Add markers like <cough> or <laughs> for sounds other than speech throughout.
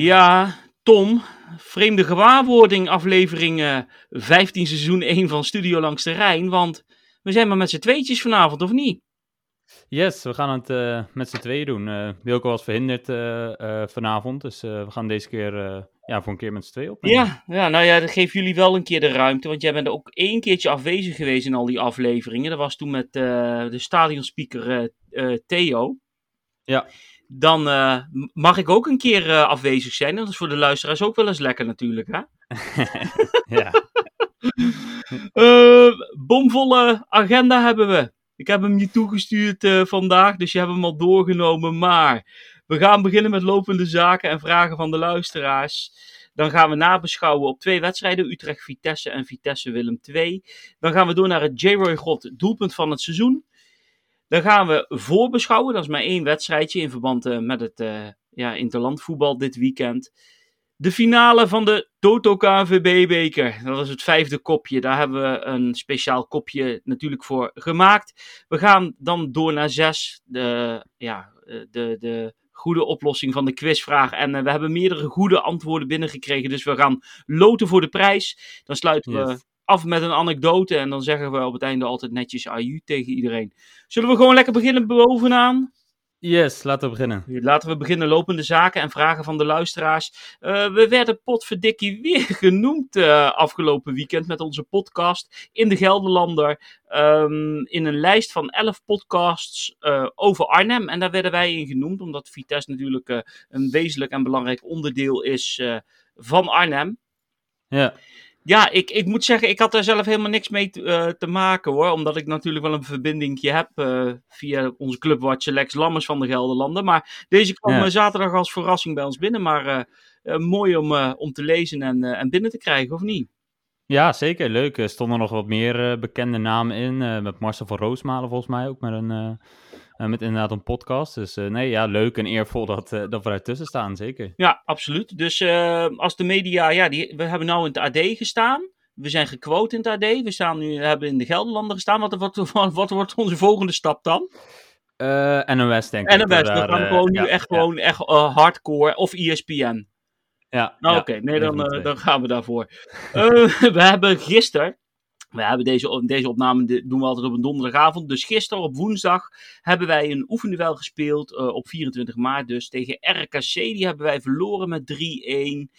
Ja, Tom, vreemde gewaarwording, aflevering eh 15 seizoen 1 van Studio Langs de Rijn. Want we zijn maar met z'n tweetjes vanavond, of niet? Yes, we gaan het eh, met z'n tweeën doen. Eh Wilco was verhinderd eh, eh, vanavond, dus eh, we gaan deze keer eh, ja, voor een keer met z'n tweeën opnemen. Ja, ja, nou ja, dat geeft jullie wel een keer de ruimte. Want jij bent ook één keertje afwezig geweest in al die afleveringen. Dat was toen met eh, de stadionspeaker eh, eh, Theo. Ja. Dan eh, mag ik ook een keer eh, afwezig zijn. En dat is voor de luisteraars ook wel eens lekker natuurlijk, hè? <laughs> ja. <laughs> Eh, bomvolle agenda hebben we. Ik heb hem je toegestuurd vandaag, dus je hebt hem al doorgenomen. Maar we gaan beginnen met lopende zaken en vragen van de luisteraars. Dan gaan we nabeschouwen op twee wedstrijden: Utrecht-Vitesse en Vitesse-Willem II. Dan gaan we door naar het J-Roy God doelpunt van het seizoen. Dan gaan we voorbeschouwen. Dat is maar één wedstrijdje in verband eh, met het eh ja, interlandvoetbal dit weekend. De finale van de Toto KNVB-beker. Dat was het vijfde kopje. Daar hebben we een speciaal kopje natuurlijk voor gemaakt. We gaan dan door naar zes. De, ja, eh, de, de goede oplossing van de quizvraag. En we hebben meerdere goede antwoorden binnengekregen. Dus we gaan loten voor de prijs. Dan sluiten we. Af met een anekdote. En dan zeggen we op het einde altijd netjes aju tegen iedereen. Zullen we gewoon lekker beginnen bovenaan? Yes, laten we beginnen. Laten we beginnen lopende zaken en vragen van de luisteraars. Eh, we werden potverdikkie weer <laughs> genoemd eh, afgelopen weekend met onze podcast in de Gelderlander. ehm, in een lijst van 11 podcasts eh, over Arnhem. En daar werden wij in genoemd, omdat Vitesse natuurlijk een wezenlijk en belangrijk onderdeel is van Arnhem. Ja, Ja, ik, ik moet zeggen, ik had daar zelf helemaal niks mee te, eh, te maken hoor. Omdat ik natuurlijk wel een verbindingje heb eh, via onze clubwatcher Lex Lammers van de Gelderlanden. Maar deze kwam Ja. eh, zaterdag als verrassing bij ons binnen. Maar mooi om, om te lezen en, en binnen te krijgen, of niet? Ja zeker. Leuk. Er stonden nog wat meer eh, bekende namen in. eh, met Marcel van Roosmalen volgens mij ook met, een, eh, met inderdaad een podcast. Dus nee, ja, leuk en eervol dat, dat we tussen staan, zeker. Ja, absoluut. Dus als de media, ja, die, we hebben nou in het AD gestaan. We zijn gequote in het AD. We staan nu, hebben in de Gelderlanden gestaan. Wat, wat, <laughs> wat, wat wordt onze volgende stap dan? NOS denk En ik. hoor, we gaan gewoon nu ja, echt ja, gewoon echt hardcore of ESPN. Ja, Nou, ja, oké, nee, dan, eh, twee. dan gaan we daarvoor. <laughs> Eh, we hebben gisteren, we hebben deze, deze opname doen we altijd op een donderdagavond. Dus gisteren op woensdag hebben wij een oefenduel gespeeld. eh, op 24 maart dus tegen RKC. Die hebben wij verloren met 3-1.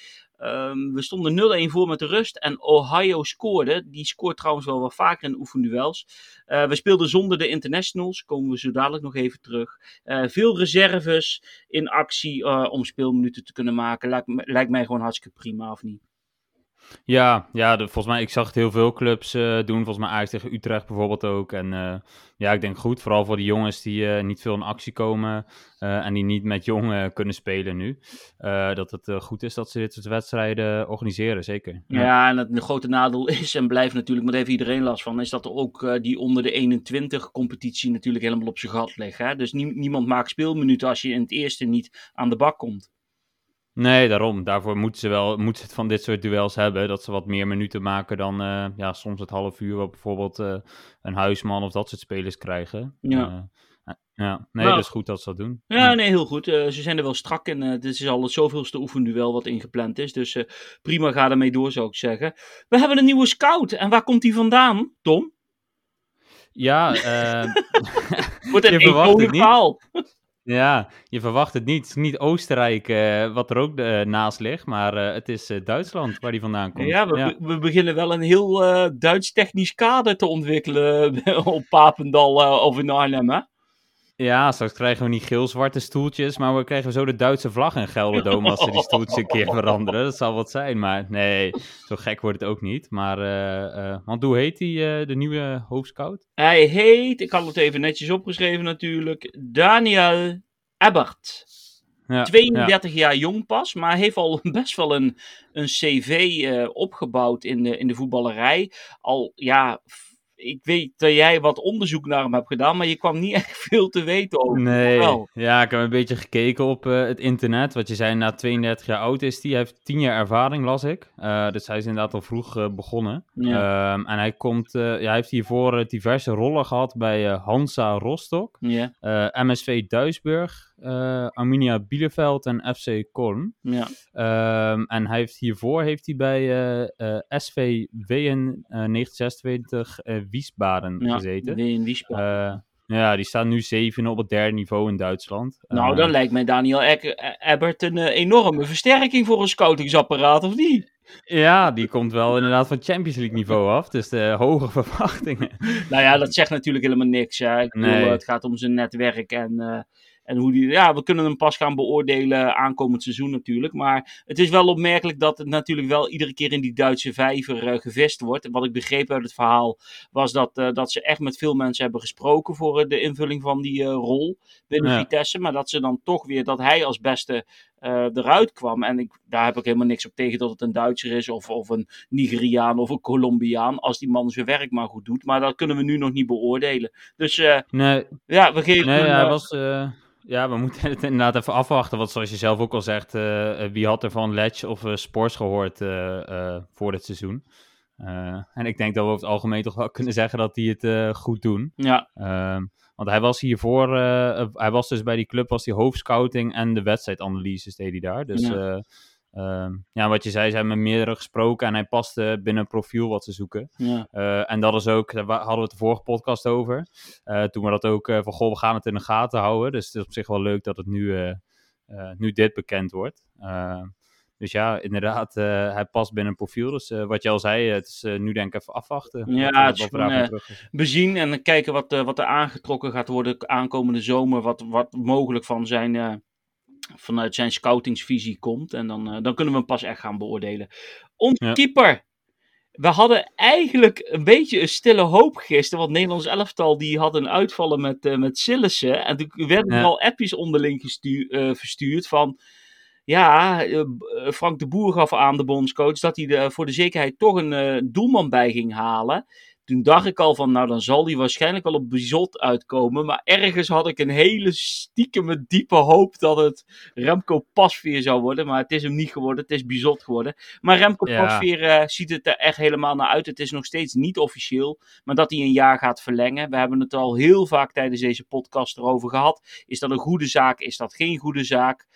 Ehm, we stonden 0-1 voor met de rust. En Ohio scoorde. Die scoort trouwens wel wat vaker in oefenduels. Eh, we speelden zonder de internationals. Komen we zo dadelijk nog even terug. Eh, veel reserves in actie eh, om speelminuten te kunnen maken. Lijkt mij gewoon hartstikke prima, of niet? Ja, ja volgens mij, ik zag het heel veel clubs eh, doen. Volgens mij Ajax tegen Utrecht bijvoorbeeld ook. En eh, ja, ik denk goed, vooral voor die jongens die eh, niet veel in actie komen en die niet met jong eh, kunnen spelen nu. dat het goed is dat ze dit soort wedstrijden organiseren, zeker. Ja, en het grote nadeel <laughs> is en blijft natuurlijk, maar daar heeft iedereen last van, is dat er ook die onder de 21 competitie natuurlijk helemaal op zijn gat ligt. Hè? Dus nie- niemand maakt speelminuten als je in het eerste niet aan de bak komt. Nee, daarom. Daarvoor moeten ze wel moeten ze het van dit soort duels hebben. Dat ze wat meer minuten maken dan eh, ja, soms het half uur wat bijvoorbeeld eh, een huisman of dat soort spelers krijgen. Ja. Eh, ja, nee, Nou, dat is goed dat ze dat doen. Ja, nee, heel goed. Ze zijn er wel strak in. Dit is al het zoveelste oefenduel wat ingepland is. Dus eh, prima, ga ermee door, zou ik zeggen. We hebben een nieuwe scout. En waar komt die vandaan, Tom? Ja, <laughs> Wordt een niet. verhaal. Ja, je verwacht het niet. Het is niet Oostenrijk eh, wat er ook eh, naast ligt, maar eh, het is Duitsland waar die vandaan komt. Ja, we, be- we beginnen wel een heel Duits technisch kader te ontwikkelen <laughs> op Papendal of in Arnhem, hè? Ja, straks krijgen we niet geel-zwarte stoeltjes, maar we krijgen zo de Duitse vlag in Gelderdoom als ze die stoeltjes een keer veranderen. Dat zal wat zijn, maar nee, zo gek wordt het ook niet. Maar, eh, eh, want hoe heet die, eh, de nieuwe hoofdscout? Hij heet, ik had het even netjes opgeschreven natuurlijk, Daniel Ebert. Ja, 32 jaar jong pas, maar heeft al <laughs> best wel een, een cv opgebouwd in de, in de voetballerij. Al, ja, ik weet dat jij wat onderzoek naar hem hebt gedaan, maar je kwam niet <laughs> echt veel te weten over. Nee, wel? ja, ik heb een beetje gekeken op eh, het internet. Wat je zei, na 32 jaar oud is hij. Hij heeft 10 jaar ervaring, las ik. Eh, dus hij is inderdaad al vroeg eh, begonnen. Ja. Ehm, en hij, komt, ja, hij heeft hiervoor diverse rollen gehad bij Hansa Rostock, Ja. MSV Duisburg, uh, Arminia Bielefeld en FC Kolm. Ja. Um, en hij heeft hiervoor heeft hij bij uh, SV WN 1926 Wiesbaden ja, gezeten. in Wiesbaden. Ja, die staan nu zeven op het derde niveau in Duitsland. Nou, dan lijkt mij Daniel Ebbert een enorme versterking voor een scoutingsapparaat, of niet? Ja, die komt wel inderdaad van Champions League niveau af. Dus de hoge <laughs> verwachtingen. Nou ja, dat zegt natuurlijk helemaal niks. Hè. Ik bedoel, Nee. het gaat om zijn netwerk en, eh, en hoe die. Ja, we kunnen hem pas gaan beoordelen aankomend seizoen natuurlijk. Maar het is wel opmerkelijk dat het natuurlijk wel iedere keer in die Duitse vijver eh, gevist wordt. Wat ik begreep uit het verhaal was dat, eh, dat ze echt met veel mensen hebben gesproken voor eh, de invulling van die rol binnen Ja. Vitesse. Maar dat ze dan toch weer dat hij als beste eh, eruit kwam. En ik, daar heb ik helemaal niks op tegen dat het een Duitser is of, of een Nigeriaan of een Colombiaan. Als die man zijn werk maar goed doet. Maar dat kunnen we nu nog niet beoordelen. Dus eh, Nee, ja, we geven nee hem, hij eh, was... ja, we moeten <laughs> het inderdaad even afwachten. Want zoals je zelf ook al zegt, wie had er van Ledge of Sports gehoord eh, eh, voor dit seizoen? En ik denk dat we over het algemeen toch wel kunnen zeggen dat die het goed doen. Ja, Ehm, want hij was hiervoor, eh, eh, hij was dus bij die club, was die hoofdscouting en de wedstrijdanalyses deed hij daar. Dus Ja. ja. ja, wat je zei, ze hebben met meerdere gesproken en hij paste binnen een profiel wat ze zoeken. ja. Eh, en dat is ook, daar hadden we het de vorige podcast over. Eh, toen we dat ook eh, van, goh, we gaan het in de gaten houden. Dus het is op zich wel leuk dat het nu, eh, eh, nu dit bekend wordt. Dus ja, inderdaad, eh, hij past binnen een profiel. Dus eh, wat je al zei, het is eh, nu denk ik even afwachten. Ja, het is gewoon, bezien en dan kijken wat, wat er aangetrokken gaat worden aankomende zomer. Wat, wat mogelijk van zijn, vanuit zijn scoutingsvisie komt. En dan, dan kunnen we hem pas echt gaan beoordelen. Onze Ja. keeper. We hadden eigenlijk een beetje een stille hoop gisteren. Want Nederlands elftal die had een uitvallen met, met Sillissen. En toen werden er Ja. al appjes onderling gestu- eh, verstuurd van... Ja, eh, eh, Frank de Boer gaf aan de bondscoach dat hij er voor de zekerheid toch een eh, doelman bij ging halen. Toen dacht ik al van, nou dan zal hij waarschijnlijk wel op Bizot uitkomen. Maar ergens had ik een hele stiekeme diepe hoop dat het Remco Pasveer zou worden. Maar het is hem niet geworden, het is Bizot geworden. Maar Remco Ja. Pasveer eh, ziet het er echt helemaal naar uit. Het is nog steeds niet officieel, maar dat hij een jaar gaat verlengen. We hebben het al heel vaak tijdens deze podcast erover gehad. Is dat een goede zaak, is dat geen goede zaak?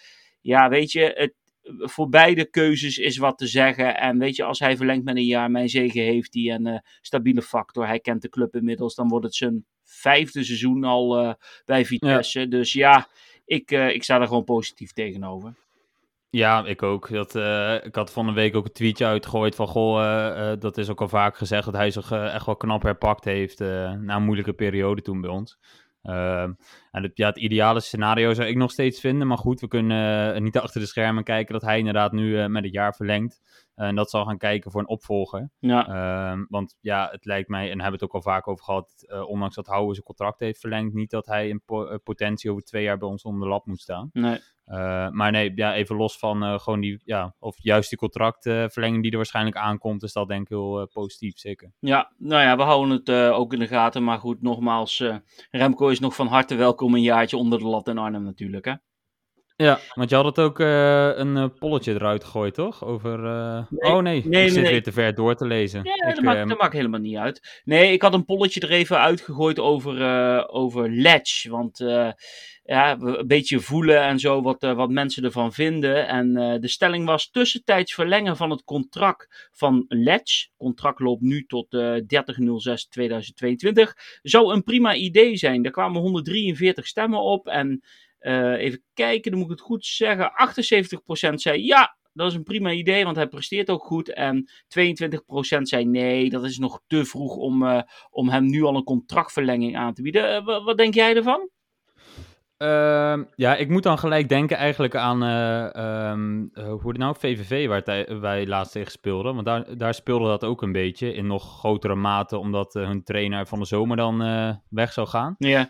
Ja, weet je, het, voor beide keuzes is wat te zeggen. En weet je, als hij verlengt met een jaar, mijn zegen heeft hij. En eh, stabiele factor, hij kent de club inmiddels. Dan wordt het zijn vijfde seizoen al eh, bij Vitesse. Dus ja, ik, eh, ik sta er gewoon positief tegenover. Ja, ik ook. Dat, ik had van de week ook een tweetje uitgegooid van, goh, dat is ook al vaak gezegd, dat hij zich echt wel knap herpakt heeft na een moeilijke periode toen bij ons. Ehm, en het, ja, het ideale scenario zou ik nog steeds vinden, maar goed, we kunnen eh, niet achter de schermen kijken dat hij inderdaad nu eh, met het jaar verlengt. En dat zal gaan kijken voor een opvolger. Ja, Ehm, want ja, het lijkt mij, en daar hebben we het ook al vaak over gehad, eh, ondanks dat Houwe zijn contract heeft verlengd, niet dat hij in po- eh, potentie over twee jaar bij ons onder de lap moet staan. nee. Uh, maar nee, ja, even los van uh, gewoon die, ja, of juist die contractverlenging die er waarschijnlijk aankomt, is dat denk ik heel positief, zeker. Ja, nou ja, we houden het ook in de gaten. Maar goed, nogmaals, Remco is nog van harte welkom een jaartje onder de lat in Arnhem natuurlijk, hè? Ja, want je had het ook uh, een polletje eruit gegooid, toch? Over. Nee, oh nee, nee ik zit nee. weer te ver door te lezen. Ja, ik, dat, maakt, dat, maakt, helemaal niet uit. Nee, ik had een polletje er even uitgegooid over, over Ledge. Want ja, een beetje voelen en zo wat, wat mensen ervan vinden. En de stelling was tussentijds verlengen van het contract van Ledge. contract loopt nu tot uh, 30.06.2022. Zou een prima idee zijn. Daar kwamen 143 stemmen op. En even kijken, dan moet ik het goed zeggen. 78% zei ja, dat is een prima idee, want hij presteert ook goed. En 22% zei nee, dat is nog te vroeg om, uh, om hem nu al een contractverlenging aan te bieden. Uh, wat denk jij ervan? Uh, ja, ik moet dan gelijk denken eigenlijk aan, uh, um, uh, hoe het nou, VVV, waar wij, wij laatst tegen speelden. Want daar, daar speelde dat ook een beetje, in nog grotere mate, omdat uh, hun trainer van de zomer dan weg zou gaan. Ja.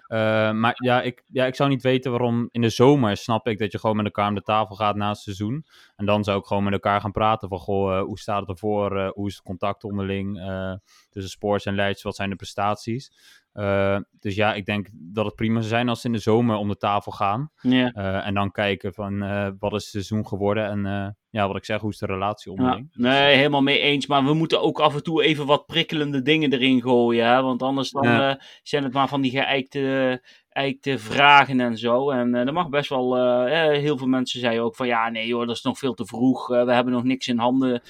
maar ja ik, ja, ik zou niet weten waarom in de zomer snap ik dat je gewoon met elkaar aan de tafel gaat na het seizoen. En dan zou ik gewoon met elkaar gaan praten van, goh, hoe staat het ervoor? hoe is het contact onderling tussen sports en Leids? Wat zijn de prestaties? Uh, dus ja, ik denk dat het prima zou zijn als ze in de zomer om de tafel gaan. Uh, en dan kijken van uh, wat is het seizoen geworden en ja, wat ik zeg, hoe is de relatie onderling. Ja, nee, helemaal mee eens. Maar we moeten ook af en toe even wat prikkelende dingen erin gooien. Hè? Want anders dan, ja. zijn het maar van die geëikte eigenlijk te vragen en zo. En uh, er mag best wel, heel veel mensen zeiden ook van ja, nee hoor, dat is nog veel te vroeg. we hebben nog niks in handen.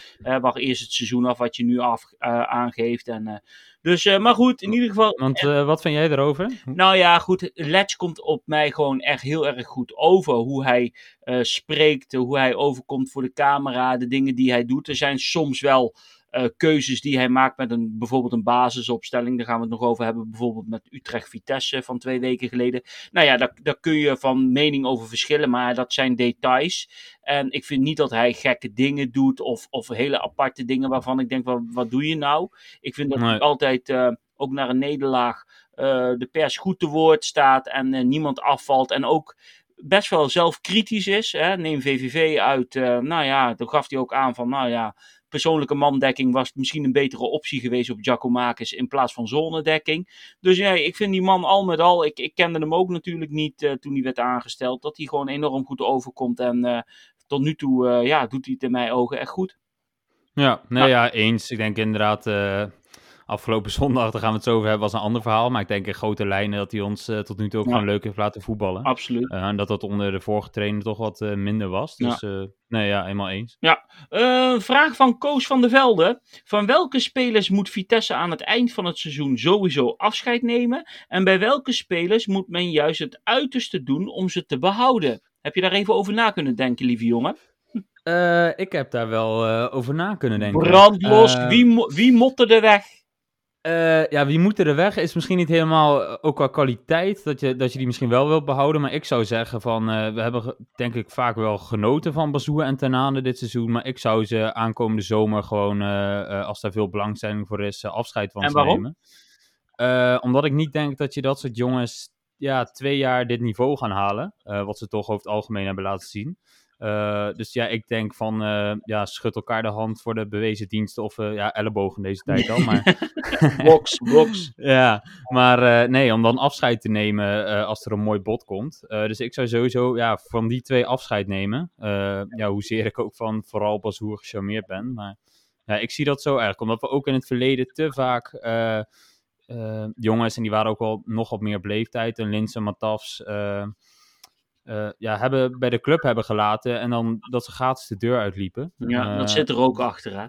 wacht eerst het seizoen af wat je nu af, aangeeft. En, dus, maar goed, in ieder geval. Want wat vind jij erover? Nou ja, goed, Letch komt op mij gewoon echt heel erg goed over. Hoe hij spreekt, hoe hij overkomt voor de camera, de dingen die hij doet. Er zijn soms wel uh, keuzes die hij maakt met een, bijvoorbeeld een basisopstelling. Daar gaan we het nog over hebben. Bijvoorbeeld met Utrecht Vitesse van twee weken geleden. Nou ja, daar, daar kun je van mening over verschillen. Maar dat zijn details. En ik vind niet dat hij gekke dingen doet. Of, of hele aparte dingen waarvan ik denk, wat, wat doe je nou? Ik vind dat hij altijd uh, ook naar een nederlaag uh, de pers goed te woord staat. En niemand afvalt. En ook best wel zelfkritisch is. Hè? Neem VVV uit. nou ja, toen gaf hij ook aan van, nou ja, persoonlijke mandekking was misschien een betere optie geweest op Giacomakis in plaats van zonedekking. Dus ja, ik vind die man al met al, ik, ik kende hem ook natuurlijk niet uh, toen hij werd aangesteld, dat hij gewoon enorm goed overkomt. En uh, tot nu toe uh, ja, doet hij het in mijn ogen echt goed. Ja, nee, ja. ja eens. Ik denk inderdaad afgelopen <laughs> zondag, daar gaan we het zo over hebben, was een ander verhaal. Maar ik denk in grote lijnen dat hij ons uh, tot nu toe ook ja. gewoon leuk heeft laten voetballen. Absoluut. Uh, en dat dat onder de vorige trainer toch wat uh, minder was. Dus ja. nee, ja, helemaal eens. Ja, vraag van Koos van der Velde. Van welke spelers moet Vitesse aan het eind van het seizoen sowieso afscheid nemen? En bij welke spelers moet men juist het uiterste doen om ze te behouden? Heb je daar even over na kunnen denken, lieve jongen? ik heb daar wel over na kunnen denken. Brandlos, wie, wie motte er weg? Uh, ja, wie moet er weg is misschien niet helemaal, eh, ook qua kwaliteit, dat je, dat je die misschien wel wilt behouden. Maar ik zou zeggen van, uh, we hebben denk ik vaak wel genoten van Bazoer en Tenane dit seizoen. Maar ik zou ze aankomende zomer gewoon, uh, als daar veel belangstelling voor is, afscheid van en waarom? nemen. omdat ik niet denk dat je dat soort jongens ja, twee jaar dit niveau gaan halen. wat ze toch over het algemeen hebben laten zien. Uh, dus ja, ik denk van, uh, ja, schud elkaar de hand voor de bewezen diensten of uh, ja, ellebogen deze <laughs> tijd al. Maar... <laughs> box, box. <laughs> ja, maar nee, om dan afscheid te nemen als er een mooi bod komt. dus ik zou sowieso ja, van die twee afscheid nemen. ja, hoezeer ik ook van vooral Bazoer gecharmeerd ben. Maar ja, ik zie dat zo erg, omdat we ook in het verleden te vaak jongens, en die waren ook wel nog op meer beleefdheid, en Linse, Matafs uh, ja, hebben bij de club hebben gelaten en dan dat ze gratis de deur uitliepen. Ja, uh, dat zit er ook achter, hè?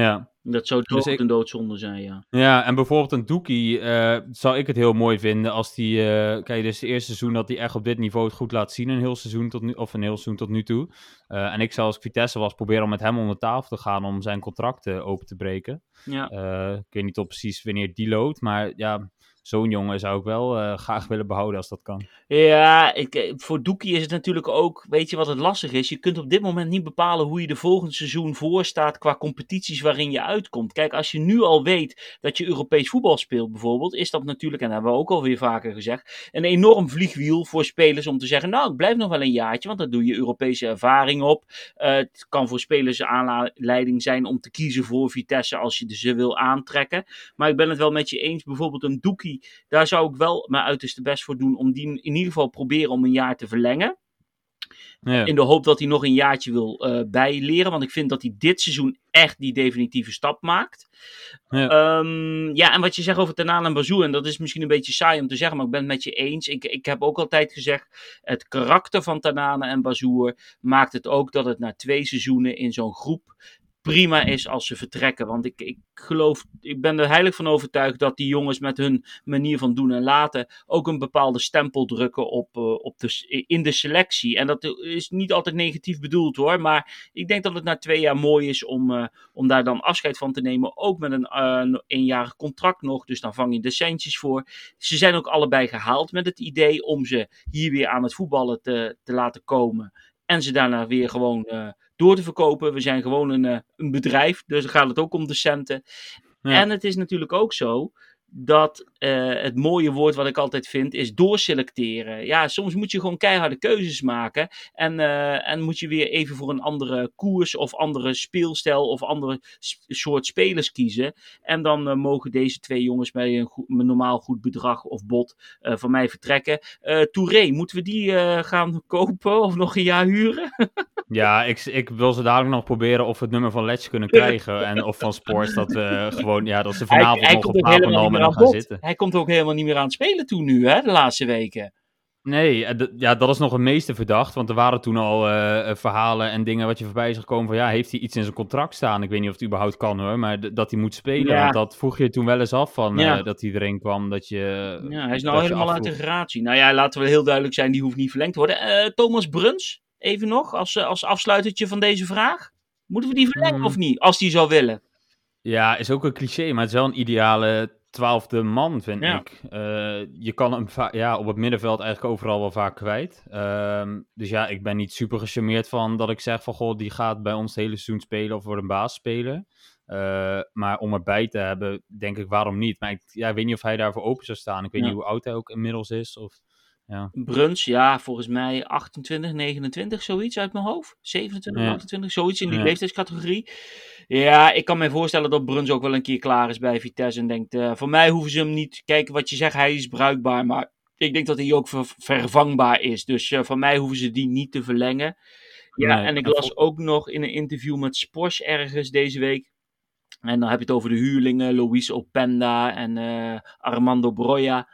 Ja. Dat zou toch dus ik... een doodzonde zijn, ja. Ja, en bijvoorbeeld een Doekie uh, zou ik het heel mooi vinden als die... Uh, kijk, is het eerste seizoen dat hij echt op dit niveau het goed laat zien. Een heel seizoen tot nu, of een heel seizoen tot nu toe. Uh, en ik zou als ik Vitesse was proberen om met hem om de tafel te gaan om zijn contract open te breken. Ja. ik weet niet op precies wanneer die loopt, maar ja zo'n jongen zou ik wel uh, graag willen behouden als dat kan. Ja, ik, eh, voor Doekie is het natuurlijk ook, weet je wat het lastig is? Je kunt op dit moment niet bepalen hoe je de volgende seizoen voorstaat qua competities waarin je uitkomt. Kijk, als je nu al weet dat je Europees voetbal speelt bijvoorbeeld, is dat natuurlijk, en dat hebben we ook alweer vaker gezegd, een enorm vliegwiel voor spelers om te zeggen, nou, ik blijf nog wel een jaartje, want dan doe je Europese ervaring op. Uh, het kan voor spelers aanleiding zijn om te kiezen voor Vitesse als je ze wil aantrekken. Maar ik ben het wel met je eens, bijvoorbeeld een Doekie daar zou ik wel mijn uiterste best voor doen om die in ieder geval proberen om een jaar te verlengen. Ja. In de hoop dat hij nog een jaartje wil uh, bijleren. Want ik vind dat hij dit seizoen echt die definitieve stap maakt. Ja, um, ja en wat je zegt over Tanaan en Bazou. En dat is misschien een beetje saai om te zeggen. Maar ik ben het met je eens. Ik, ik heb ook altijd gezegd. Het karakter van Tanane en Bazoer maakt het ook dat het na twee seizoenen in zo'n groep prima is als ze vertrekken. Want ik, ik geloof, ik ben er heilig van overtuigd dat die jongens met hun manier van doen en laten ook een bepaalde stempel drukken op, uh, op de, in de selectie. En dat is niet altijd negatief bedoeld hoor, maar ik denk dat het na twee jaar mooi is om, uh, om daar dan afscheid van te nemen. Ook met een uh, eenjarig contract nog, dus dan vang je de centjes voor. Ze zijn ook allebei gehaald met het idee om ze hier weer aan het voetballen te, te laten komen. En ze daarna weer gewoon door te verkopen. We zijn gewoon een, eh, een bedrijf, dus dan gaat het ook om de centen. En het is natuurlijk ook zo dat uh, het mooie woord wat ik altijd vind is doorselecteren. Ja, soms moet je gewoon keiharde keuzes maken en, uh, en moet je weer even voor een andere koers of andere speelstijl of andere soort spelers kiezen. En dan uh, mogen deze twee jongens bij een, goed, een, normaal goed bedrag of bod van mij vertrekken. Touré, moeten we die gaan kopen of nog een jaar huren? <laughs> Ja, ik, ik wil ze dadelijk nog proberen of we het nummer van Letch kunnen krijgen. en of van Sports dat we <laughs> gewoon, ja, dat ze vanavond hij, nog komt op aan gaan bod. zitten. Hij komt ook helemaal niet meer aan het spelen toe nu, hè, de laatste weken. Nee, eh, ja, dat is nog het meeste verdacht. Want er waren toen al eh, eh, verhalen en dingen wat je voorbij is gekomen van... Ja, heeft hij iets in zijn contract staan? Ik weet niet of het überhaupt kan hoor, maar dat hij moet spelen. Ja. Want dat vroeg je toen wel eens af van Ja. dat hij erin kwam. Dat je, Ja, hij is nou helemaal uit de gratie. Nou ja, laten we heel duidelijk zijn, die hoeft niet verlengd te worden. Thomas Bruns, even nog, als, eh, als afsluitertje van deze vraag. Moeten we die verlengen Hmm. of niet, als die zou willen? Ja, is ook een cliché, maar het is wel een ideale twaalfde man, vind Ja. ik. Eh, je kan hem ja, op het middenveld eigenlijk overal wel vaak kwijt. Ehm, dus ja, ik ben niet super gecharmeerd van dat ik zeg van... Goh, die gaat bij ons het hele seizoen spelen of wordt een baasspeler. Eh maar om erbij te hebben, denk ik, waarom niet? Maar ik ja, ik weet niet of hij daarvoor open zou staan. Ik weet Ja. niet hoe oud hij ook inmiddels is. Of, ja. Bruns, ja, volgens mij 28, 29, zoiets uit mijn hoofd. 27, Ja. 28, zoiets in die Ja. leeftijdscategorie. Ja, ik kan me voorstellen dat Bruns ook wel een keer klaar is bij Vitesse en denkt, eh, voor mij hoeven ze hem niet, kijk wat je zegt, hij is bruikbaar, maar ik denk dat hij ook ver- vervangbaar is. Dus eh, voor mij hoeven ze die niet te verlengen. Ja, Nee, en ik las ook nog in een interview met Spors ergens deze week. En dan heb je het over de huurlingen, Luis Openda en eh, Armando Broja.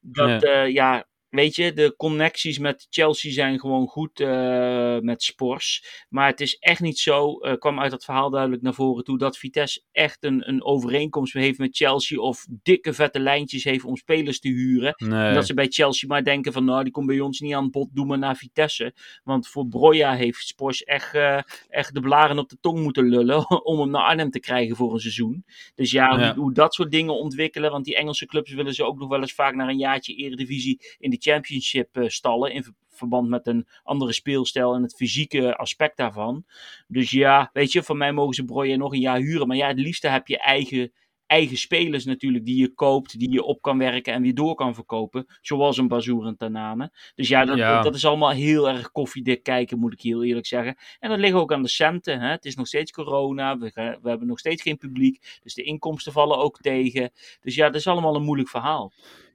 Dat, Ja. ja. Weet je, de connecties met Chelsea zijn gewoon goed eh, met Spors. Maar het is echt niet zo, eh, kwam uit dat verhaal duidelijk naar voren toe, dat Vitesse echt een, een overeenkomst heeft met Chelsea of dikke vette lijntjes heeft om spelers te huren. Nee. En dat ze bij Chelsea maar denken van, nou, die komt bij ons niet aan bod, doe maar naar Vitesse. Want voor Broja heeft Spors echt, eh, echt de blaren op de tong moeten lullen <laughs> om hem naar Arnhem te krijgen voor een seizoen. Dus ja, Ja. Hoe, hoe dat soort dingen ontwikkelen, want die Engelse clubs willen ze ook nog wel eens vaak naar een jaartje eredivisie in de championship eh, stallen, in ver- verband met een andere speelstijl en het fysieke aspect daarvan. Dus ja, weet je, van mij mogen ze Broja nog een jaar huren, maar ja, het liefste heb je eigen eigen spelers natuurlijk die je koopt, die je op kan werken en weer door kan verkopen. Zoals een Bazoer en Tanane. Dus ja dat, Ja. dat is allemaal heel erg koffiedik kijken, moet ik heel eerlijk zeggen. En dat ligt ook aan de centen. Hè? Het is nog steeds corona, we, we hebben nog steeds geen publiek. Dus de inkomsten vallen ook tegen. Dus ja, dat is allemaal een moeilijk verhaal.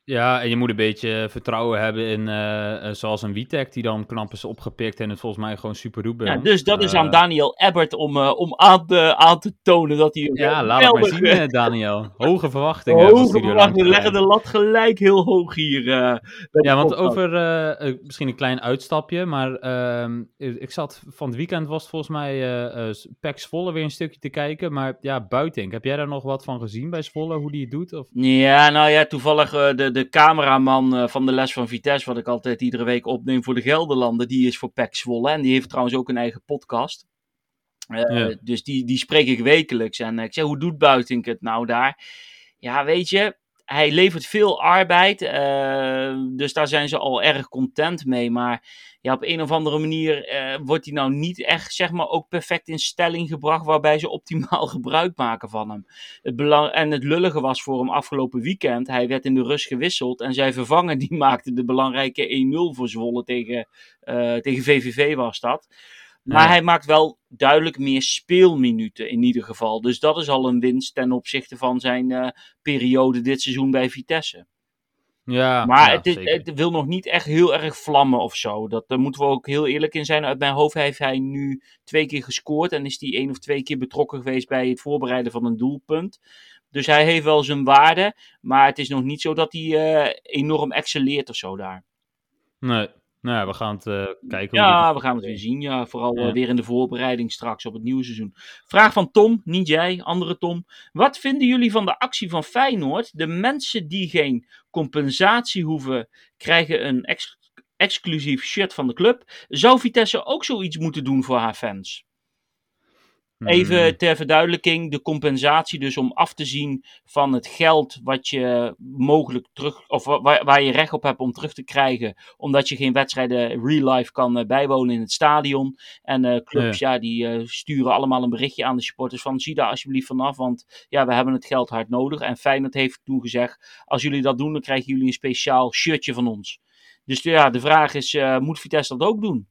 Ja, en je moet een beetje vertrouwen hebben in, eh, eh, zoals een Witek, die dan knap is opgepikt en het volgens mij gewoon super doet Ja, dus dat is Eh, aan Daniel Ebbert om, eh, om aan, te, aan te tonen dat hij... Ja, laat het maar zien, eh, Daniel. Hoge verwachtingen. Hoge verwachtingen, leggen de lat gelijk heel hoog hier. eh, Ja, want over eh, eh, misschien een klein uitstapje, maar ehm, ik zat van het weekend was het volgens mij eh eh, Pek Zwolle weer een stukje te kijken, maar ja, Buitink, heb jij daar nog wat van gezien bij Zwolle, hoe die het doet? Of? Ja, nou ja, toevallig eh, de, de cameraman eh, van de les van Vitesse, wat ik altijd iedere week opneem voor de Gelderlanden, die is voor PEC Zwolle. En die heeft trouwens ook een eigen podcast. Eh, Ja. Dus die, die spreek ik wekelijks. En ik zeg, hoe doet Buitink het nou daar? Ja, weet je, hij levert veel arbeid. eh, dus daar zijn ze al erg content mee. Maar ja, op een of andere manier eh, wordt hij nou niet echt, zeg maar, ook perfect in stelling gebracht. Waarbij ze optimaal <laughs> gebruik maken van hem. Het belang en het lullige was voor hem afgelopen weekend. Hij werd in de rust gewisseld. En zijn vervanger <laughs> die maakte de belangrijke 1-0 voor Zwolle tegen, eh, tegen VVV was dat. Maar Ja. hij maakt wel duidelijk meer speelminuten in ieder geval. Dus dat is al een winst ten opzichte van zijn eh, periode dit seizoen bij Vitesse. Ja, Maar ja, het, is- zeker. het wil nog niet echt heel erg vlammen of zo. Dat, daar moeten we ook heel eerlijk in zijn. Uit mijn hoofd heeft hij nu twee keer gescoord. En is hij één of twee keer betrokken geweest bij het voorbereiden van een doelpunt. Dus hij heeft wel zijn waarde. Maar het is nog niet zo dat hij eh, enorm excelleert of zo daar. Nee, nou ja, we gaan het eh, kijken. hoe Ja, we gaan het weer zien. Ja, vooral eh, weer in de voorbereiding straks op het nieuwe seizoen. Vraag van Tom, niet jij, andere Tom. Wat vinden jullie van de actie van Feyenoord? De mensen die geen compensatie hoeven, krijgen een ex- exclusief shirt van de club. Zou Vitesse ook zoiets moeten doen voor haar fans? Hmm. Even ter verduidelijking, de compensatie dus om af te zien van het geld wat je mogelijk terug, of wa- waar, waar je recht op hebt om terug te krijgen, omdat je geen wedstrijden real life kan eh, bijwonen in het stadion. En eh, clubs, ja, die eh, sturen allemaal een berichtje aan de supporters van zie daar alsjeblieft vanaf, want ja, we hebben het geld hard nodig. En Feyenoord heeft toen gezegd, als jullie dat doen, dan krijgen jullie een speciaal shirtje van ons. Dus ja, de vraag is, moet Vitesse dat ook doen?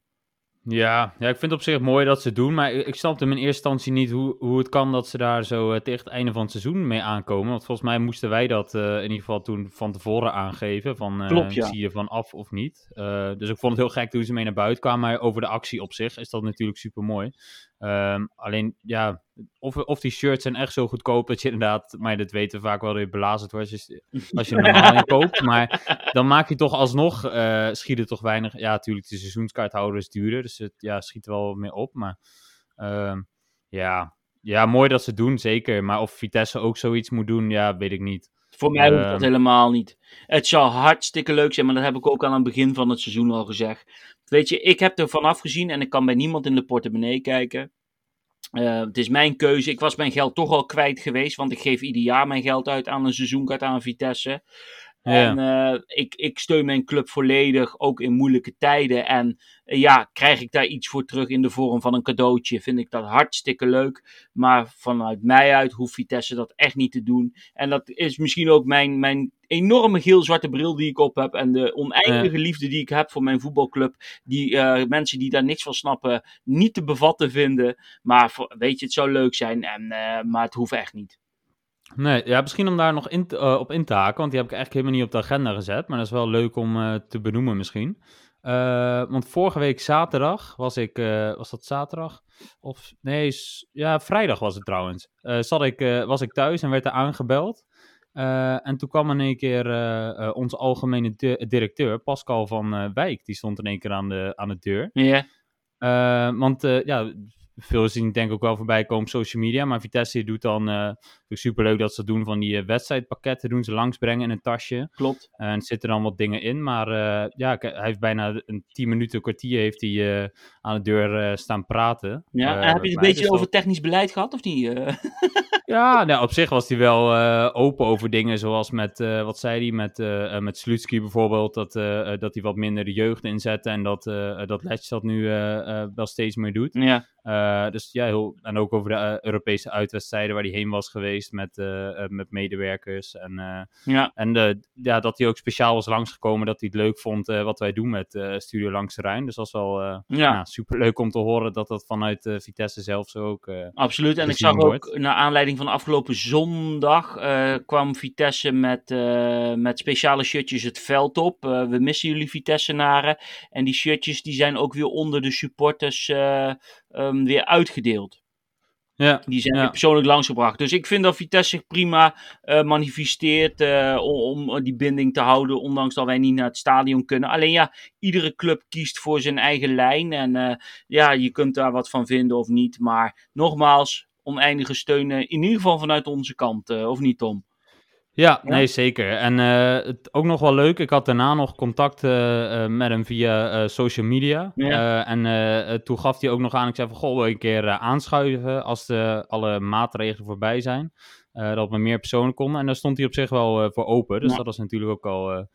Ja, ja, ik vind het op zich mooi dat ze het doen, maar ik, ik snapte in eerste instantie niet hoe, hoe het kan dat ze daar zo uh, tegen het einde van het seizoen mee aankomen. Want volgens mij moesten wij dat uh, in ieder geval toen van tevoren aangeven, van uh, Klopt, ja. zie je van af of niet. dus ik vond het heel gek toen ze mee naar buiten kwamen, maar over de actie op zich is dat natuurlijk super mooi. Um, alleen, ja, of, of die shirts zijn echt zo goedkoop dat je inderdaad, maar dat weten we vaak wel, dat je belazerd wordt als je, als je normaal in koopt. Maar dan maak je toch alsnog, uh, schiet het toch weinig. Ja, natuurlijk, de seizoenskaarthouder is duurder, dus het ja, schiet wel meer op. Maar uh, ja. ja, mooi dat ze het doen, zeker. Maar of Vitesse ook zoiets moet doen, ja, weet ik niet. Voor mij hoeft dat helemaal niet. Het zou hartstikke leuk zijn, maar dat heb ik ook al aan het begin van het seizoen al gezegd. Weet je, ik heb er vanaf gezien en ik kan bij niemand in de portemonnee kijken. Uh, het is mijn keuze. Ik was mijn geld toch al kwijt geweest, want ik geef ieder jaar mijn geld uit aan een seizoenkaart aan Vitesse. Ja. En uh, ik, ik steun mijn club volledig, ook in moeilijke tijden. En uh, ja, krijg ik daar iets voor terug in de vorm van een cadeautje, vind ik dat hartstikke leuk. Maar vanuit mij uit hoeft Vitesse dat echt niet te doen. En dat is misschien ook mijn, mijn enorme geel-zwarte bril die ik op heb. En de oneindige ja. liefde die ik heb voor mijn voetbalclub. Die uh, mensen die daar niks van snappen, niet te bevatten vinden. Maar voor, weet je, het zou leuk zijn, en, maar het hoeft echt niet. Nee, ja, misschien om daar nog in te, uh, op in te haken, want die heb ik eigenlijk helemaal niet op de agenda gezet. Maar dat is wel leuk om uh, te benoemen misschien. Uh, want vorige week zaterdag was ik, was dat zaterdag? Of nee, ja, vrijdag was het trouwens. zat ik, was ik thuis en werd er aangebeld. en toen kwam in één keer onze algemene directeur, Pascal van Wijk, die stond in één keer aan de, aan de deur. Ja. Yeah. want ja, veel zien denk ik ook wel voorbij komen op social media. Maar Vitesse doet dan, uh, superleuk dat ze doen, van die uh, wedstrijdpakketten doen ze langsbrengen in een tasje. Klopt. En er zitten dan wat dingen in. Maar uh, ja, hij heeft bijna een 10 minuten, kwartier heeft hij aan de deur staan praten. Ja, en heb je het een beetje dus over technisch beleid gehad of niet? <laughs> ja, nou, op zich was hij wel open over dingen zoals met, wat zei hij, met, met Slutski bijvoorbeeld. Dat, dat hij wat minder de jeugd inzette en dat, dat Letch dat nu wel steeds meer doet. Ja. Dus ja, heel, en ook over de Europese uitwedstrijden waar hij heen was geweest met, uh, met medewerkers. En, ja. en ja, dat hij ook speciaal was langsgekomen, dat hij het leuk vond wat wij doen met Studio Langs de Rijn. Dus dat was wel ja. nou, super leuk om te horen dat dat vanuit Vitesse zelf zo ook. Absoluut. En ik zag wordt. ook, naar aanleiding van afgelopen zondag, kwam Vitesse met, met speciale shirtjes het veld op. we missen jullie Vitesse-naren. En die shirtjes die zijn ook weer onder de supporters um, weer uitgedeeld. Ja, die zijn ja. persoonlijk langsgebracht. Dus ik vind dat Vitesse zich prima uh, manifesteert uh, om, om, die binding te houden, ondanks dat wij niet naar het stadion kunnen. Alleen ja, iedere club kiest voor zijn eigen lijn. En uh, ja, je kunt daar wat van vinden of niet. Maar nogmaals, oneindige steun in ieder geval vanuit onze kant. of niet, Tom? Ja, ja, nee, zeker. En uh, het, ook nog wel leuk, ik had daarna nog contact uh, uh, met hem via social media. Ja. en toen gaf hij ook nog aan, ik zei van, goh, een keer aanschuiven als de, alle maatregelen voorbij zijn. dat we meer personen konden. En daar stond hij op zich wel voor open. Dus Ja. dat is natuurlijk ook al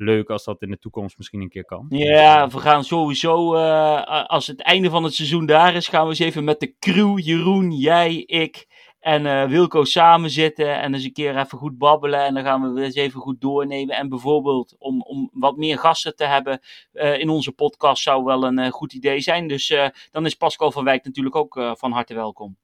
leuk als dat in de toekomst misschien een keer kan. Ja, we gaan sowieso, eh, als het einde van het seizoen daar is, gaan we eens even met de crew, Jeroen, jij, ik en eh, Wilco samen zitten en eens een keer even goed babbelen. En dan gaan we weer eens even goed doornemen. En bijvoorbeeld om, om wat meer gasten te hebben eh, in onze podcast zou wel een eh, goed idee zijn. Dus dan is Pascal van Wijk natuurlijk ook van harte welkom.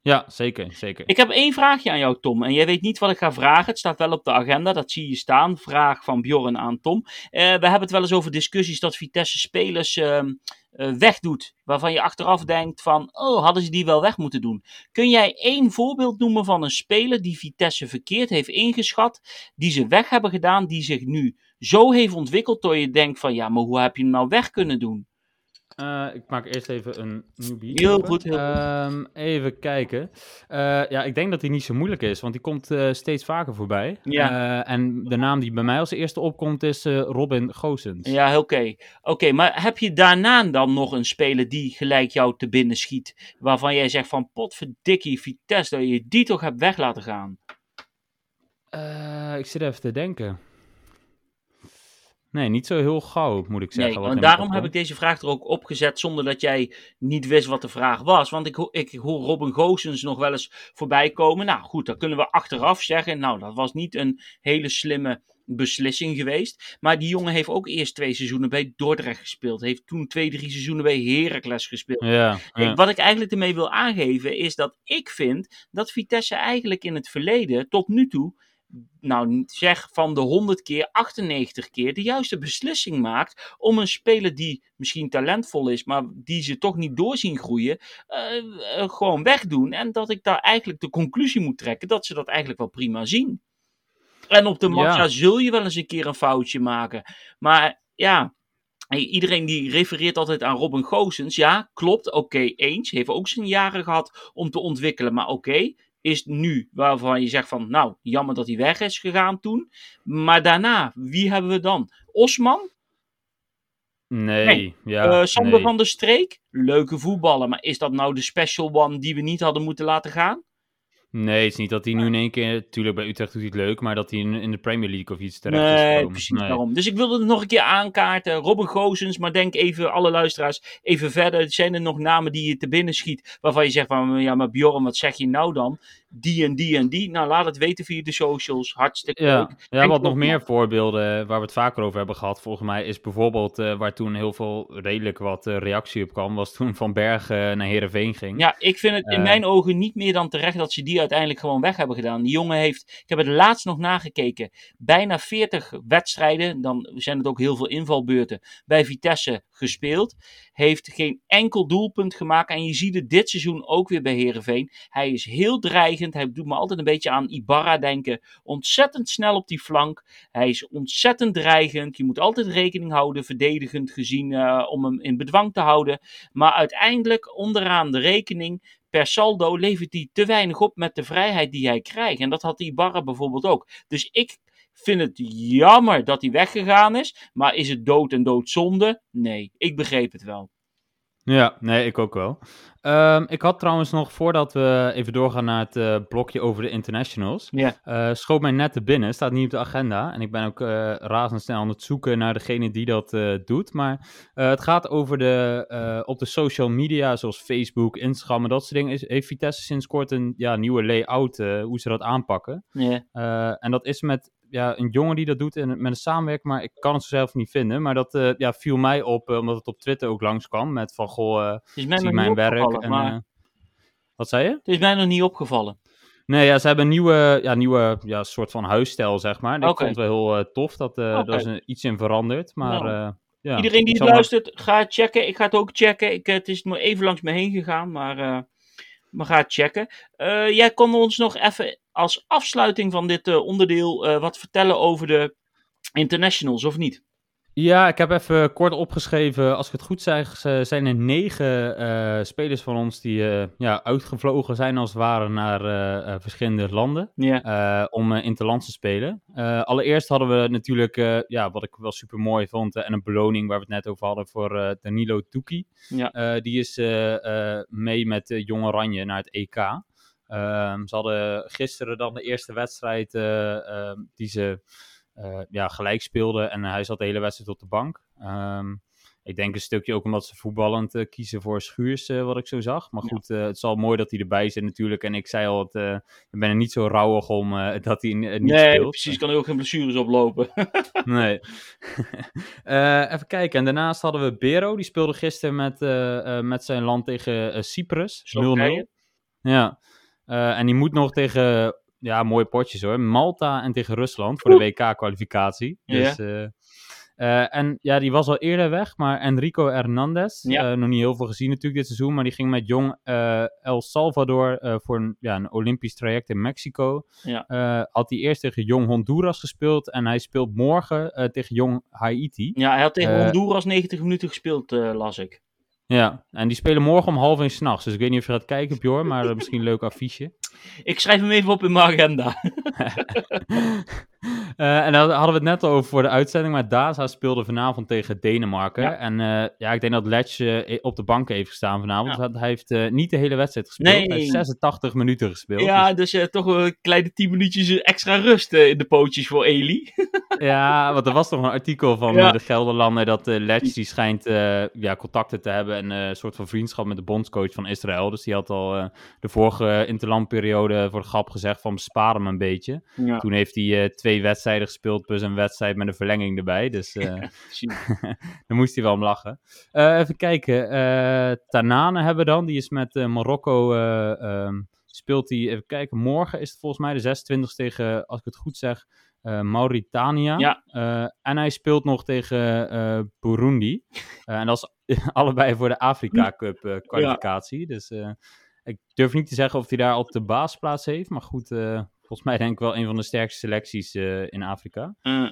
Ja, zeker, zeker. Ik heb één vraagje aan jou, Tom. En jij weet niet wat ik ga vragen. Het staat wel op de agenda, dat zie je staan. Vraag van Bjorn aan Tom. We hebben het wel eens over discussies dat Vitesse spelers ehm, eh, wegdoet. Waarvan je achteraf denkt van, oh, hadden ze die wel weg moeten doen. Kun jij één voorbeeld noemen van een speler die Vitesse verkeerd heeft ingeschat. Die ze weg hebben gedaan, die zich nu zo heeft ontwikkeld. Dat je denkt van, ja, maar hoe heb je hem nou weg kunnen doen? Uh, ik maak eerst even een nieuw bier. Heel goed, heel. Ehm, even kijken. Uh, ja, ik denk dat hij niet zo moeilijk is, want die komt uh, steeds vaker voorbij. Ja. en de naam die bij mij als eerste opkomt is Robin Goossens. Ja, oké. Oké, okay, maar heb je daarna dan nog een speler die gelijk jou te binnen schiet? Waarvan jij zegt van potverdikkie Vitesse, dat je die toch hebt weg laten gaan? ik zit even te denken. Nee, niet zo heel gauw, moet ik zeggen. Nee, en daarom heb ik deze vraag er ook opgezet zonder dat jij niet wist wat de vraag was. Want ik, ik hoor Robin Goosens nog wel eens voorbij komen. Nou goed, dan kunnen we achteraf zeggen, nou dat was niet een hele slimme beslissing geweest. Maar die jongen heeft ook eerst twee seizoenen bij Dordrecht gespeeld. Heeft toen twee, drie seizoenen bij Heracles gespeeld. Ja, ja. Wat ik eigenlijk ermee wil aangeven is dat ik vind dat Vitesse eigenlijk in het verleden tot nu toe nou zeg van de 100 keer 98 keer de juiste beslissing maakt om een speler die misschien talentvol is, maar die ze toch niet doorzien groeien, uh, gewoon wegdoen. En dat ik daar eigenlijk de conclusie moet trekken dat ze dat eigenlijk wel prima zien. En op de match ja. zul je wel eens een keer een foutje maken. Maar ja, Iedereen die refereert altijd aan Robin Goosens. Ja, klopt. Oké, eens. Heeft ook zijn jaren gehad om te ontwikkelen. Maar oké, is nu waarvan je zegt van, nou, jammer dat hij weg is gegaan toen. Maar daarna, wie hebben we dan? Osman? Nee, ja. Uh, Sander van der Streek? Leuke voetballer, maar is dat nou de special one die we niet hadden moeten laten gaan? Nee, het is niet dat hij nu in één keer, natuurlijk bij Utrecht doet hij het leuk, maar dat hij in, de Premier League of iets terecht nee, is gekomen. Precies nee, daarom. Dus ik wilde het nog een keer aankaarten. Robin Gozens, maar denk even, alle luisteraars, even verder. Zijn er nog namen die je te binnen schiet, waarvan je zegt van, ja, maar Bjorn, wat zeg je nou dan? Die en die en die. Nou, laat het weten via de socials. Hartstikke ja. leuk. Ja, wat nog meer voorbeelden waar we het vaker over hebben gehad, volgens mij, is bijvoorbeeld uh, waar toen heel veel redelijk wat uh, reactie op kwam, was toen Van Bergen uh, naar Herenveen ging. Ja, ik vind het in mijn ogen niet meer dan terecht dat ze die uiteindelijk gewoon weg hebben gedaan. Die jongen heeft, ik heb het laatst nog nagekeken, bijna 40 wedstrijden, dan zijn het ook heel veel invalbeurten, bij Vitesse gespeeld. Heeft geen enkel doelpunt gemaakt en je ziet het dit seizoen ook weer bij Herenveen. Hij is heel dreigend, hij doet me altijd een beetje aan Ibarra denken. Ontzettend snel op die flank. Hij is ontzettend dreigend. Je moet altijd rekening houden, verdedigend gezien, uh, om hem in bedwang te houden. Maar uiteindelijk onderaan de rekening per saldo levert hij te weinig op met de vrijheid die hij krijgt. En dat had Ibarra bijvoorbeeld ook. Dus ik vind het jammer dat hij weggegaan is. Maar is het dood en doodzonde? Nee, ik begreep het wel. Ja, nee, ik ook wel. Um, ik had trouwens nog, voordat we even doorgaan naar het uh, blokje over de internationals, uh, schoot mij net te binnen, staat niet op de agenda. En ik ben ook uh, razendsnel aan het zoeken naar degene die dat doet. Maar het gaat over de, op de social media, zoals Facebook, Instagram en dat soort dingen. Is, heeft Vitesse sinds kort een ja, nieuwe layout, hoe ze dat aanpakken. En dat is met ja, een jongen die dat doet in, met een samenwerking, maar ik kan het zelf niet vinden. Maar dat uh, ja, viel mij op, uh, omdat het op Twitter ook langskwam met van, goh, uh, zie mijn werk. En, maar... Wat zei je? Het is mij nog niet opgevallen. Nee, ja, ze hebben een nieuwe, ja, nieuwe ja, soort van huisstijl, zeg maar. Ik okay. vond het wel heel tof, dat, okay. dat is een, iets in veranderd, maar... Nou. Ja, Iedereen die het luistert, maar... ga het checken. Ik ga het ook checken. Ik, het is maar even langs me heen gegaan, maar maar ga het checken. Uh, jij kon ons nog even als afsluiting van dit uh, onderdeel uh, wat vertellen over de internationals, of niet? Ja, ik heb even kort opgeschreven. Als ik het goed zeg, zijn er negen uh, spelers van ons die uh, ja, uitgevlogen zijn als het ware naar uh, verschillende landen yeah. om interland te spelen. allereerst hadden we natuurlijk, ja, wat ik wel super mooi vond, en een beloning waar we het net over hadden voor Danilo Tuki. Ja. die is mee met Jong Oranje naar het EK. Ehm, ze hadden gisteren dan de eerste wedstrijd die ze ja, gelijk speelde en hij zat de hele wedstrijd op de bank. Um, ik denk een stukje ook omdat ze voetballend uh, kiezen voor Schuurs, uh, wat ik zo zag. Maar goed, uh, het is al mooi dat hij erbij zit natuurlijk. En ik zei al, het, ik ben er niet zo rouwig om <laughs> dat hij niet nee, speelt. Nee, precies. Kan er ook geen blessures oplopen. <laughs> nee. <laughs> even kijken. En daarnaast hadden we Bero. Die speelde gisteren met, met zijn land tegen Cyprus. 0-0. Ja. en die moet nog tegen ja, mooie potjes hoor. Malta en tegen Rusland voor de WK-kwalificatie. Dus, uh, uh, en ja, die was al eerder weg, maar Enrico Hernandez, ja. uh, nog niet heel veel gezien natuurlijk dit seizoen, maar die ging met jong El Salvador voor een, ja, een Olympisch traject in Mexico. Ja. had hij eerst tegen jong Honduras gespeeld en hij speelt morgen tegen jong Haiti. Ja, hij had tegen Honduras 90 minuten gespeeld, las ik. Ja, en die spelen morgen om half één s'nachts. Dus ik weet niet of je gaat kijken, Bjorn, maar misschien een leuk affiche. Ik schrijf hem even op in mijn agenda. <laughs> uh, en dan hadden we het net al over voor de uitzending, maar Daza speelde vanavond tegen Denemarken. Ja. En uh, ja, ik denk dat Letch uh, op de bank heeft gestaan vanavond. Ja. Hij heeft niet de hele wedstrijd gespeeld. Nee. Hij heeft 86 minuten gespeeld. Ja, dus, dus toch een kleine 10 minuutjes extra rust in de pootjes voor Eli. <laughs> Ja, want er was nog een artikel van Ja. de Gelderlander dat uh, Letch die schijnt eh, ja, contacten te hebben en eh, een soort van vriendschap met de bondscoach van Israël. Dus die had al eh, de vorige interlandperiode voor de grap gezegd van bespaar hem een beetje. Toen heeft hij eh, twee wedstrijden gespeeld plus een wedstrijd met een verlenging erbij. Dus <laughs> precies. <laughs> daar moest hij wel om lachen. Eh, even kijken. eh Tanane hebben we dan. Die is met Marokko. eh, ehm, speelt hij. Even kijken. Morgen is het volgens mij de 26 tegen, als ik het goed zeg, Mauritania. Ja. En hij speelt nog tegen Burundi. <laughs> En dat is allebei voor de Afrika Cup kwalificatie. Dus ik durf niet te zeggen of hij daar op de basisplaats heeft. Maar goed, volgens mij denk ik wel een van de sterkste selecties eh, in Afrika. Eh,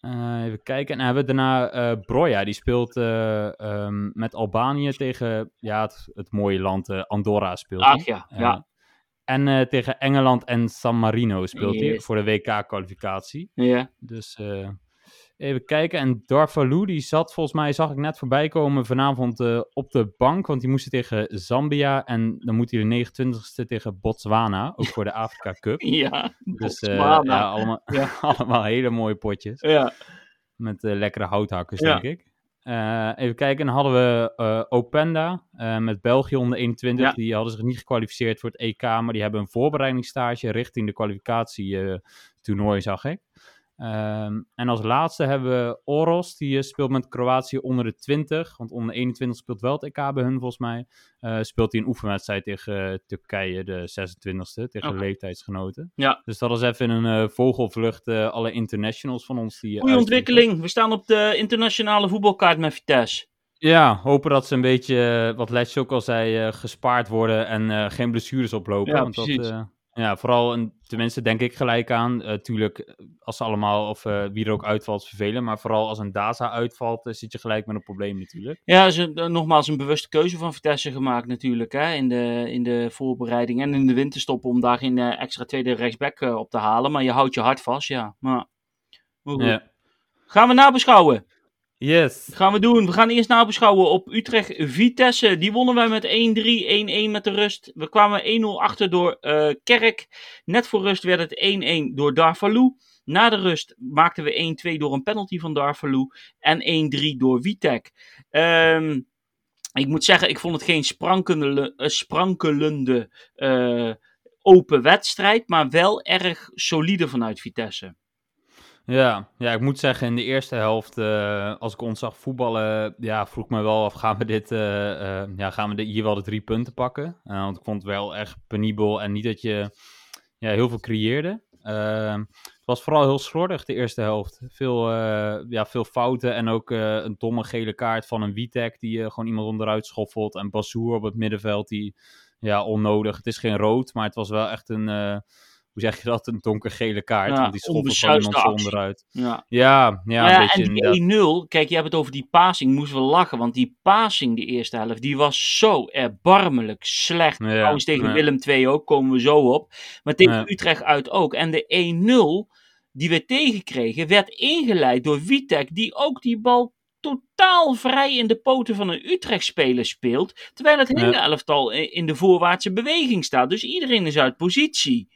Eh, even kijken. En dan hebben we daarna eh Broja. Die speelt eh, ehm, met Albanië tegen ja, het, het mooie land Andorra speelt hij. ach ja, ja. en tegen Engeland en San Marino speelt hij voor de WK-kwalificatie. ja. Dus even kijken. En Darvalu, die zat volgens mij, zag ik net voorbij komen vanavond eh, op de bank. Want die moesten tegen Zambia. En dan moet hij de 29ste tegen Botswana. Ook voor de Afrika Cup. <laughs> Ja, Dus eh, ja, allemaal, <laughs> Ja. <laughs> allemaal hele mooie potjes. ja. Met eh, lekkere houthakkers, denk ik. Even kijken, dan hadden we Openda met België onder 21. Ja. Die hadden zich niet gekwalificeerd voor het EK, maar die hebben een voorbereidingsstage richting de kwalificatietoernooi, zag ik. Ehm, en als laatste hebben we Oros, die eh, speelt met Kroatië onder de 20. Want onder de 21 speelt wel het EK bij hun, volgens mij. Eh, speelt hij een oefenwedstrijd tegen eh, Turkije, de 26e, tegen leeftijdsgenoten. Ja. Dus dat is even een vogelvlucht, alle internationals van ons. Die, Goeie ontwikkeling. We staan op de internationale voetbalkaart met Vitesse. Ja, hopen dat ze een beetje, wat Letch ook al zei, gespaard worden en geen blessures oplopen. Ja, want dat, precies. Ja, vooral, en tenminste denk ik gelijk aan. tuurlijk, eh, als ze allemaal, of eh, wie er ook uitvalt, is vervelend. Maar vooral als een DASA uitvalt, eh, zit je gelijk met een probleem natuurlijk. Ja, is een- nogmaals een bewuste keuze van Vitesse gemaakt natuurlijk. Hè, in, de, in de voorbereiding en in de winterstop om daar geen extra tweede rechtsback op te halen. Maar je houdt je hart vast, ja. Maar, maar goed. Ja. Gaan we nabeschouwen? Yes. Dat gaan we doen. We gaan eerst nabeschouwen op Utrecht Vitesse. Die wonnen wij met 1-3, 1-1 met de rust. We kwamen 1-0 achter door eh, Kerk. Net voor rust werd het 1-1 door Darvalu. Na de rust maakten we 1-2 door een penalty van Darvalu. En 1-3 door Vitek. Ehm, ik moet zeggen, ik vond het geen sprankelende, eh, sprankelende eh, open wedstrijd. Maar wel erg solide vanuit Vitesse. Ja, ja, ik moet zeggen, in de eerste helft, eh, als ik ons zag voetballen, ja, vroeg me wel af, gaan we, dit, eh, eh, ja, gaan we hier wel de drie punten pakken? Want ik vond het wel echt penibel en niet dat je ja, heel veel creëerde. Ehm, het was vooral heel slordig, de eerste helft. Veel, ja, veel fouten en ook een domme gele kaart van een Witek die gewoon iemand onderuit schoffelt. En Bassoer op het middenveld, die, ja, onnodig. Het is geen rood, maar het was wel echt een... hoe zeg je dat? Een donkergele kaart. Ja, want die schoffelt gewoon iemand onderuit. Ja. Ja, ja, Nou een ja, beetje en die 1-0, kijk, je hebt het over die passing, moesten we lachen, want die passing, die eerste helft, die was zo erbarmelijk slecht. Ja, Trouwens tegen. Willem II ook, komen we zo op. Maar tegen. Utrecht uit ook. En de 1-0 die we tegenkregen, werd ingeleid door Witek, die ook die bal totaal vrij in de poten van een Utrecht-speler speelt, terwijl het hele elftal in de voorwaartse beweging staat. Dus iedereen is uit positie.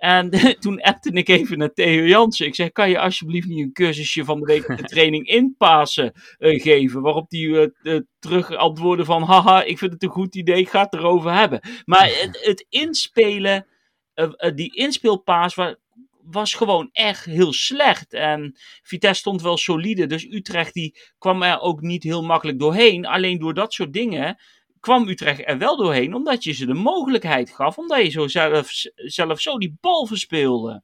En <laughs> toen appte ik even naar Theo Jansen. Ik zeg, kan je alsjeblieft niet een cursusje van de week de training inpassen eh, geven? Waarop die eh, eh, terug antwoordde van, haha, ik vind het een goed idee, ik ga het erover hebben. Maar het, inspelen, eh, die inspeelpaas wa- was gewoon echt heel slecht. En Vitesse stond wel solide, dus Utrecht die kwam er ook niet heel makkelijk doorheen. Alleen door dat soort dingen kwam Utrecht er wel doorheen, omdat je ze de mogelijkheid gaf, omdat je zo zelf, zelf zo die bal verspeelde.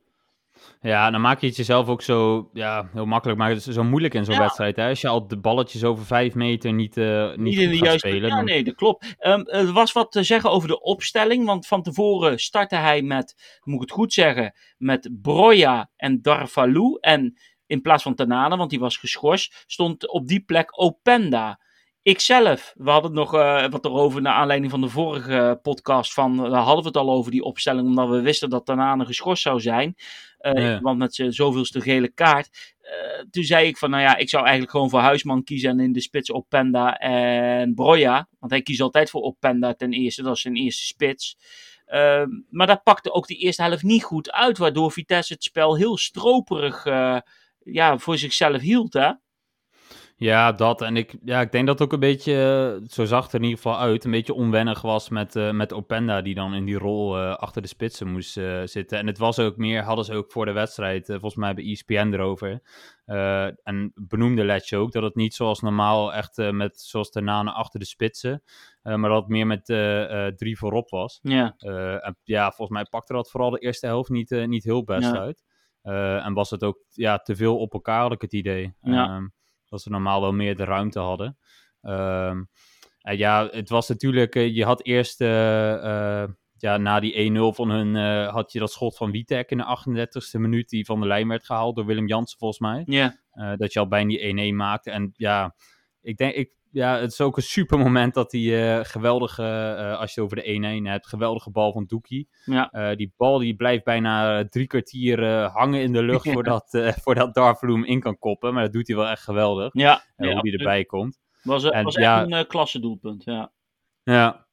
Ja, dan maak je het jezelf ook zo, ja, heel makkelijk, maar het is zo moeilijk in zo'n Ja. wedstrijd. Hè? Als je al de balletjes over vijf meter niet, eh niet, in de juiste. spelen. ja, dan- nee, dat klopt. Ehm, er was wat te zeggen over de opstelling. Want van tevoren startte hij met, moet ik het goed zeggen, met Broja en Darvalu. En in plaats van Tanane, want die was geschorst, stond op die plek Openda. Ikzelf, we hadden het nog eh, wat erover naar aanleiding van de vorige podcast. Van, daar hadden we het al over die opstelling, omdat we wisten dat Tanane geschorst zou zijn. Eh, Ja. Want met zijn zoveelste gele kaart. Eh, toen zei ik van, nou ja, ik zou eigenlijk gewoon voor Huisman kiezen en in de spits Openda en Broja. Want hij kiest altijd voor Openda ten eerste, dat is zijn eerste spits. Ehm, maar dat pakte ook de eerste helft niet goed uit, waardoor Vitesse het spel heel stroperig ja, voor zichzelf hield. Hè? Ja, dat. En ik, ja, ik denk dat het ook een beetje, zo zag het er in ieder geval uit, een beetje onwennig was met, uh, met Openda, die dan in die rol uh, achter de spitsen moest uh, zitten. En het was ook meer, hadden ze ook voor de wedstrijd, volgens mij bij ESPN erover. en benoemde Letje ook, dat het niet zoals normaal echt met, zoals de nanen achter de spitsen, maar dat het meer met drie voorop was. Ja. en ja, volgens mij pakte dat vooral de eerste helft niet, niet heel best ja. uit. en was het ook ja, te veel op elkaar, had ik het idee. Ja. Dat ze normaal wel meer de ruimte hadden. Ehm, en ja, het was natuurlijk, uh, je had eerst uh, ja, na die 1-0 van hun, had je dat schot van Witek in de 38e minuut, die van de lijn werd gehaald door Willem Jansen volgens mij. Ja. dat je al bijna die 1-1 maakte. En ja, ik denk, ik, ja, het is ook een super moment dat die uh, geweldige, uh, als je over de 1-1 hebt, geweldige bal van Doekie. Ja. Uh, die bal die blijft bijna drie kwartier hangen in de lucht <laughs> ja. voordat, voordat Darvloem in kan koppen. Maar dat doet hij wel echt geweldig. Ja. hoe hij erbij komt. Was, en, was ja, echt een klasse doelpunt, ja. Ja,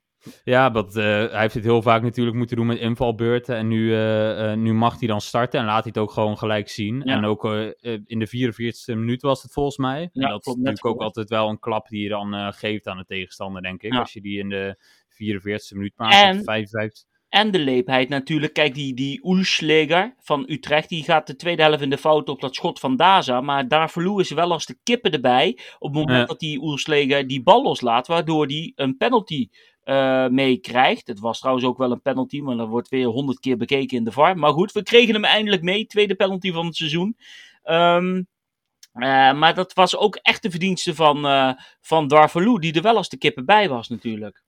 ja, want uh, hij heeft het heel vaak natuurlijk moeten doen met invalbeurten. En nu, uh, uh, nu mag hij dan starten en laat hij het ook gewoon gelijk zien. Ja. En ook in de 44e minuut was het volgens mij. En Ja, dat is natuurlijk ook altijd wel een klap die je dan geeft aan de tegenstander, denk ik. Ja. Als je die in de 44e minuut maakt. En- of 55. En de leepheid natuurlijk. Kijk, die, die Oelschleger van Utrecht, die gaat de tweede helft in de fout op dat schot van Daza. Maar daar verloor ze wel als de kippen erbij. Op het moment Ja. dat die Oelschleger die bal loslaat, waardoor die een penalty eh meekrijgt. Het was trouwens ook wel een penalty, maar dat wordt weer honderd keer bekeken in de VAR. Maar goed, we kregen hem eindelijk mee. Tweede penalty van het seizoen. Ehm, eh, maar dat was ook echt de verdienste van, eh van die er wel als de kippen bij was natuurlijk.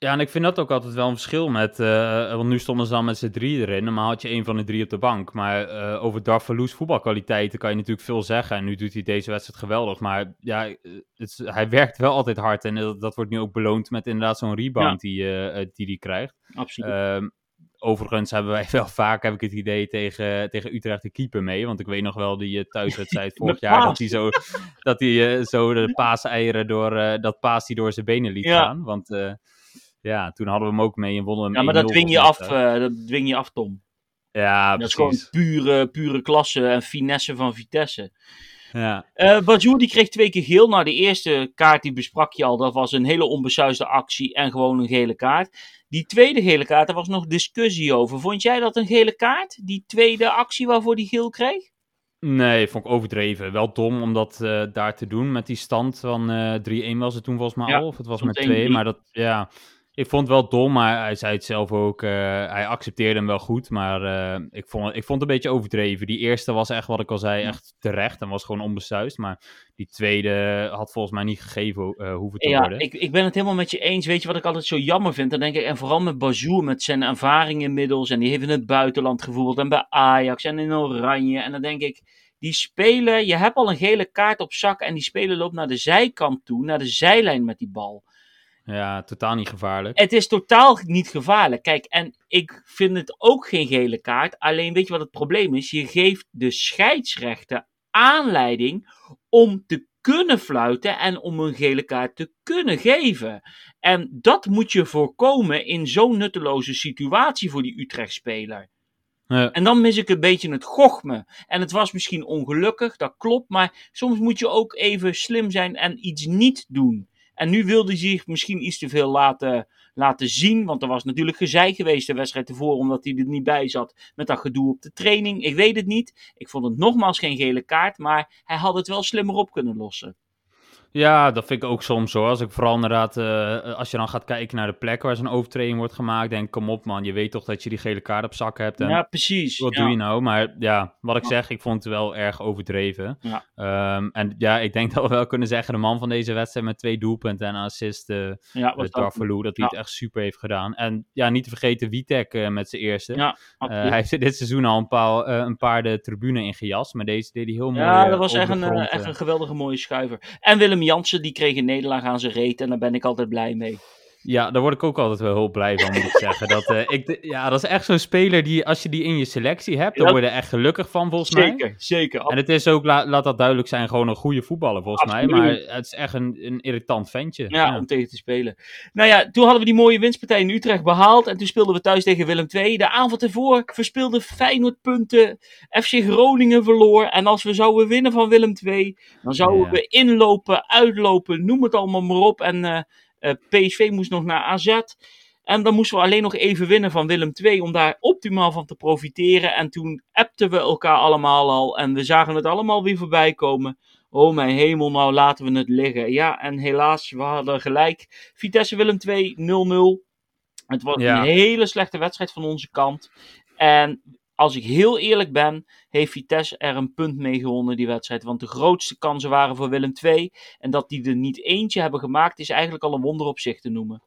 Ja, en ik vind dat ook altijd wel een verschil met... eh, want nu stonden ze dan met z'n drie erin. Normaal had je één van de drie op de bank. Maar eh, over Darvalou's voetbalkwaliteiten kan je natuurlijk veel zeggen. En nu doet hij deze wedstrijd geweldig. Maar ja, eh, het hij werkt wel altijd hard. En dat, dat wordt nu ook beloond met inderdaad zo'n rebound die eh, eh, die hij krijgt. Absoluut. Ehm, overigens hebben wij <laughs> wel vaak, heb ik het idee, tegen, tegen Utrecht de keeper mee. Want ik weet nog wel die eh, thuiswedstrijd <laughs> vorig jaar, dat hij zo, dat hij, eh, zo de paaseieren door, eh, dat paas die door zijn benen liet Ja. gaan. Want eh, ja, toen hadden we hem ook mee en wonnen hem ja, maar dat 1-0 dwing je af, eh, dat dwing je af, Tom. Ja, Dat is gewoon pure, pure klasse en finesse van Vitesse. Ja. Eh Bajoer die kreeg twee keer geel. Nou, de eerste kaart die besprak je al. Dat was een hele onbesuisde actie en gewoon een gele kaart. Die tweede gele kaart, daar was nog discussie over. Vond jij dat een gele kaart? Die tweede actie waarvoor die geel kreeg? Nee, vond ik overdreven. Wel dom om dat eh, daar te doen met die stand van eh 3-1 was het toen volgens mij Ja, al. Of het was met 2, 1-3. maar dat, ja... Ik vond het wel dom, maar hij zei het zelf ook. eh, hij accepteerde hem wel goed, maar eh, ik, vond, het- ik vond het een beetje overdreven. Die eerste was echt, wat ik al zei, echt terecht en was gewoon onbesuisd. Maar die tweede had volgens mij niet gegeven eh, hoeven te Ja, worden. ik, ik ben het helemaal met je eens. Weet je wat ik altijd zo jammer vind? Dan denk ik, en vooral met Bazoer, met zijn ervaring inmiddels. En die heeft in het buitenland gevoeld. En bij Ajax en in Oranje. En dan denk ik, die speler, je hebt al een gele kaart op zak. En die speler loopt naar de zijkant toe, naar de zijlijn met die bal. Ja, totaal niet gevaarlijk. Het is totaal niet gevaarlijk. Kijk, en ik vind het ook geen gele kaart. Alleen weet je wat het probleem is? Je geeft de scheidsrechter aanleiding om te kunnen fluiten en om een gele kaart te kunnen geven. En dat moet je voorkomen in zo'n nutteloze situatie voor die Utrecht-speler. Ja. En dan mis ik een beetje het gochme. En het was misschien ongelukkig, dat klopt. Maar soms moet je ook even slim zijn en iets niet doen. En nu wilde hij zich misschien iets te veel laten, laten zien. Want er was natuurlijk gezeik geweest de wedstrijd ervoor. Omdat hij er niet bij zat met dat gedoe op de training. Ik weet het niet. Ik vond het nogmaals geen gele kaart. Maar hij had het wel slimmer op kunnen lossen. Ja, dat vind ik ook soms zo. Als ik vooral inderdaad, eh, als je dan gaat kijken naar de plek waar zo'n overtreding wordt gemaakt, denk ik, kom op man, je weet toch dat je die gele kaart op zak hebt. En Ja, precies. wat ja. doe je nou? Maar ja, wat ik zeg, ik vond het wel erg overdreven. Ja. Ehm, en ja, ik denk <laughs> dat we wel kunnen zeggen, de man van deze wedstrijd met twee doelpunten en assist, eh Ja, dat- Darvalu, dat hij het echt super heeft gedaan. En ja, niet te vergeten Witek eh, met zijn eerste. Ja, Eh, hij heeft dit seizoen al een paar, eh, een paar de tribune ingejast, maar deze deed hij heel mooi. Ja, eh, dat was echt een, eh, echt eh. een geweldige mooie schuiver. En Willem Jansen, die kreeg een nederlaag aan zijn reet. En daar ben ik altijd blij mee. Ja, daar word ik ook altijd wel heel blij van, moet ik zeggen. Dat, uh, ik, ja, dat is echt zo'n speler die, als je die in je selectie hebt, dan word je er echt gelukkig van, volgens zeker, mij. Zeker, zeker. En het is ook, laat, laat dat duidelijk zijn, gewoon een goede voetballer, volgens Absoluut. mij. Maar het is echt een, een irritant ventje. Ja, ja, om tegen te spelen. Nou ja, toen hadden we die mooie winstpartij in Utrecht behaald. En toen speelden we thuis tegen Willem II. De avond ervoor verspeelde Feyenoord punten. FC Groningen verloor. En als we zouden winnen van Willem II, dan zouden Ja. we inlopen, uitlopen, noem het allemaal maar op. En eh, eh, PSV moest nog naar AZ. En dan moesten we alleen nog even winnen van Willem II om daar optimaal van te profiteren. En toen appten we elkaar allemaal al en we zagen het allemaal weer voorbij komen. Oh mijn hemel, nou laten we het liggen. Ja, en helaas, we hadden gelijk. Vitesse Willem 2, 0-0. Het was Ja. een hele slechte wedstrijd van onze kant. En als ik heel eerlijk ben, heeft Vitesse er een punt mee gewonnen, die wedstrijd. Want de grootste kansen waren voor Willem 2. En dat die er niet eentje hebben gemaakt, is eigenlijk al een wonder op zich te noemen.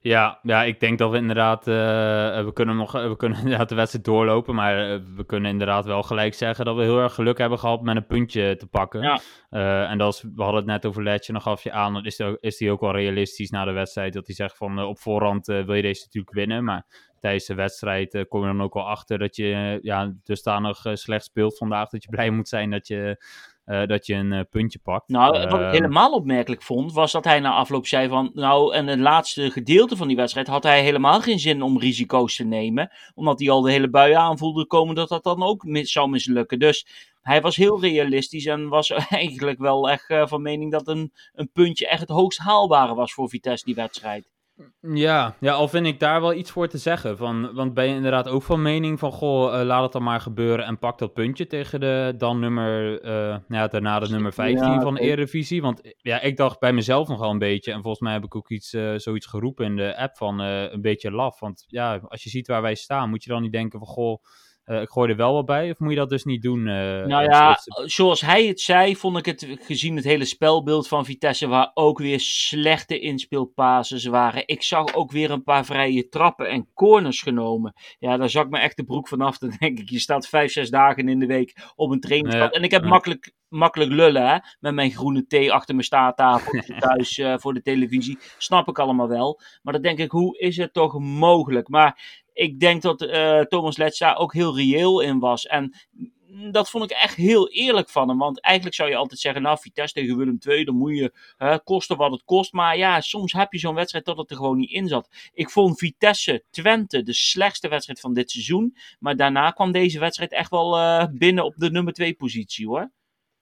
Ja, ja, ik denk dat we inderdaad, eh, we kunnen nog, we kunnen <laughs> inderdaad de wedstrijd doorlopen, maar eh, we kunnen inderdaad wel gelijk zeggen dat we heel erg geluk hebben gehad met een puntje te pakken. Ja. Eh, en dat is, we hadden het net over Letje, nog gaf je aan, is, die- is hij ook wel realistisch na de wedstrijd, dat hij zegt van op voorhand wil je deze natuurlijk winnen, maar tijdens de wedstrijd eh, kom je dan ook wel achter dat je eh, ja, dusdanig uh, slecht speelt vandaag, dat je blij moet zijn dat je, dat je een puntje pakt. Nou, wat ik Ehm, helemaal opmerkelijk vond, was dat hij na afloop zei van, nou, en het laatste gedeelte van die wedstrijd had hij helemaal geen zin om risico's te nemen, omdat hij al de hele buien aanvoelde komen dat dat dan ook mis, zou mislukken. Dus hij was heel realistisch en was <laughs> eigenlijk wel echt van mening dat een, een puntje echt het hoogst haalbare was voor Vitesse die wedstrijd. Ja, ja, al vind ik daar wel iets voor te zeggen. Van, want ben je inderdaad ook van mening van, goh, uh, laat het dan maar gebeuren en pak dat puntje tegen de dan nummer, uh, ja, daarna de nummer 15 ja, van de Eredivisie. Want ja, ik dacht bij mezelf nogal een beetje, en volgens mij heb ik ook iets, uh, zoiets geroepen in de app van een beetje laf. Want ja, als je ziet waar wij staan, moet je dan niet denken van, goh, uh, ik gooi er wel wat bij, of moet je dat dus niet doen? Uh, nou ja, zoals hij het zei, vond ik het gezien het hele spelbeeld van Vitesse, waar ook weer slechte inspeelpases waren. Ik zag ook weer een paar vrije trappen en corners genomen. Ja, daar zak me echt de broek vanaf. <laughs> Dan denk ik, je staat vijf, zes dagen in de week op een trainingsveld. Ja, en ik heb ja. makkelijk, makkelijk lullen, hè, met mijn groene thee achter mijn staattafel <laughs> thuis uh, voor de televisie. Snap ik allemaal wel. Maar dan denk ik, hoe is het toch mogelijk? Maar ik denk dat uh, Thomas Letts daar ook heel reëel in was. En dat vond ik echt heel eerlijk van hem. Want eigenlijk zou je altijd zeggen, nou, Vitesse tegen Willem II, dan moet je kosten wat het kost. Maar ja, soms heb je zo'n wedstrijd dat het er gewoon niet in zat. Ik vond Vitesse Twente de slechtste wedstrijd van dit seizoen. Maar daarna kwam deze wedstrijd echt wel uh, binnen op de nummer 2 positie, hoor.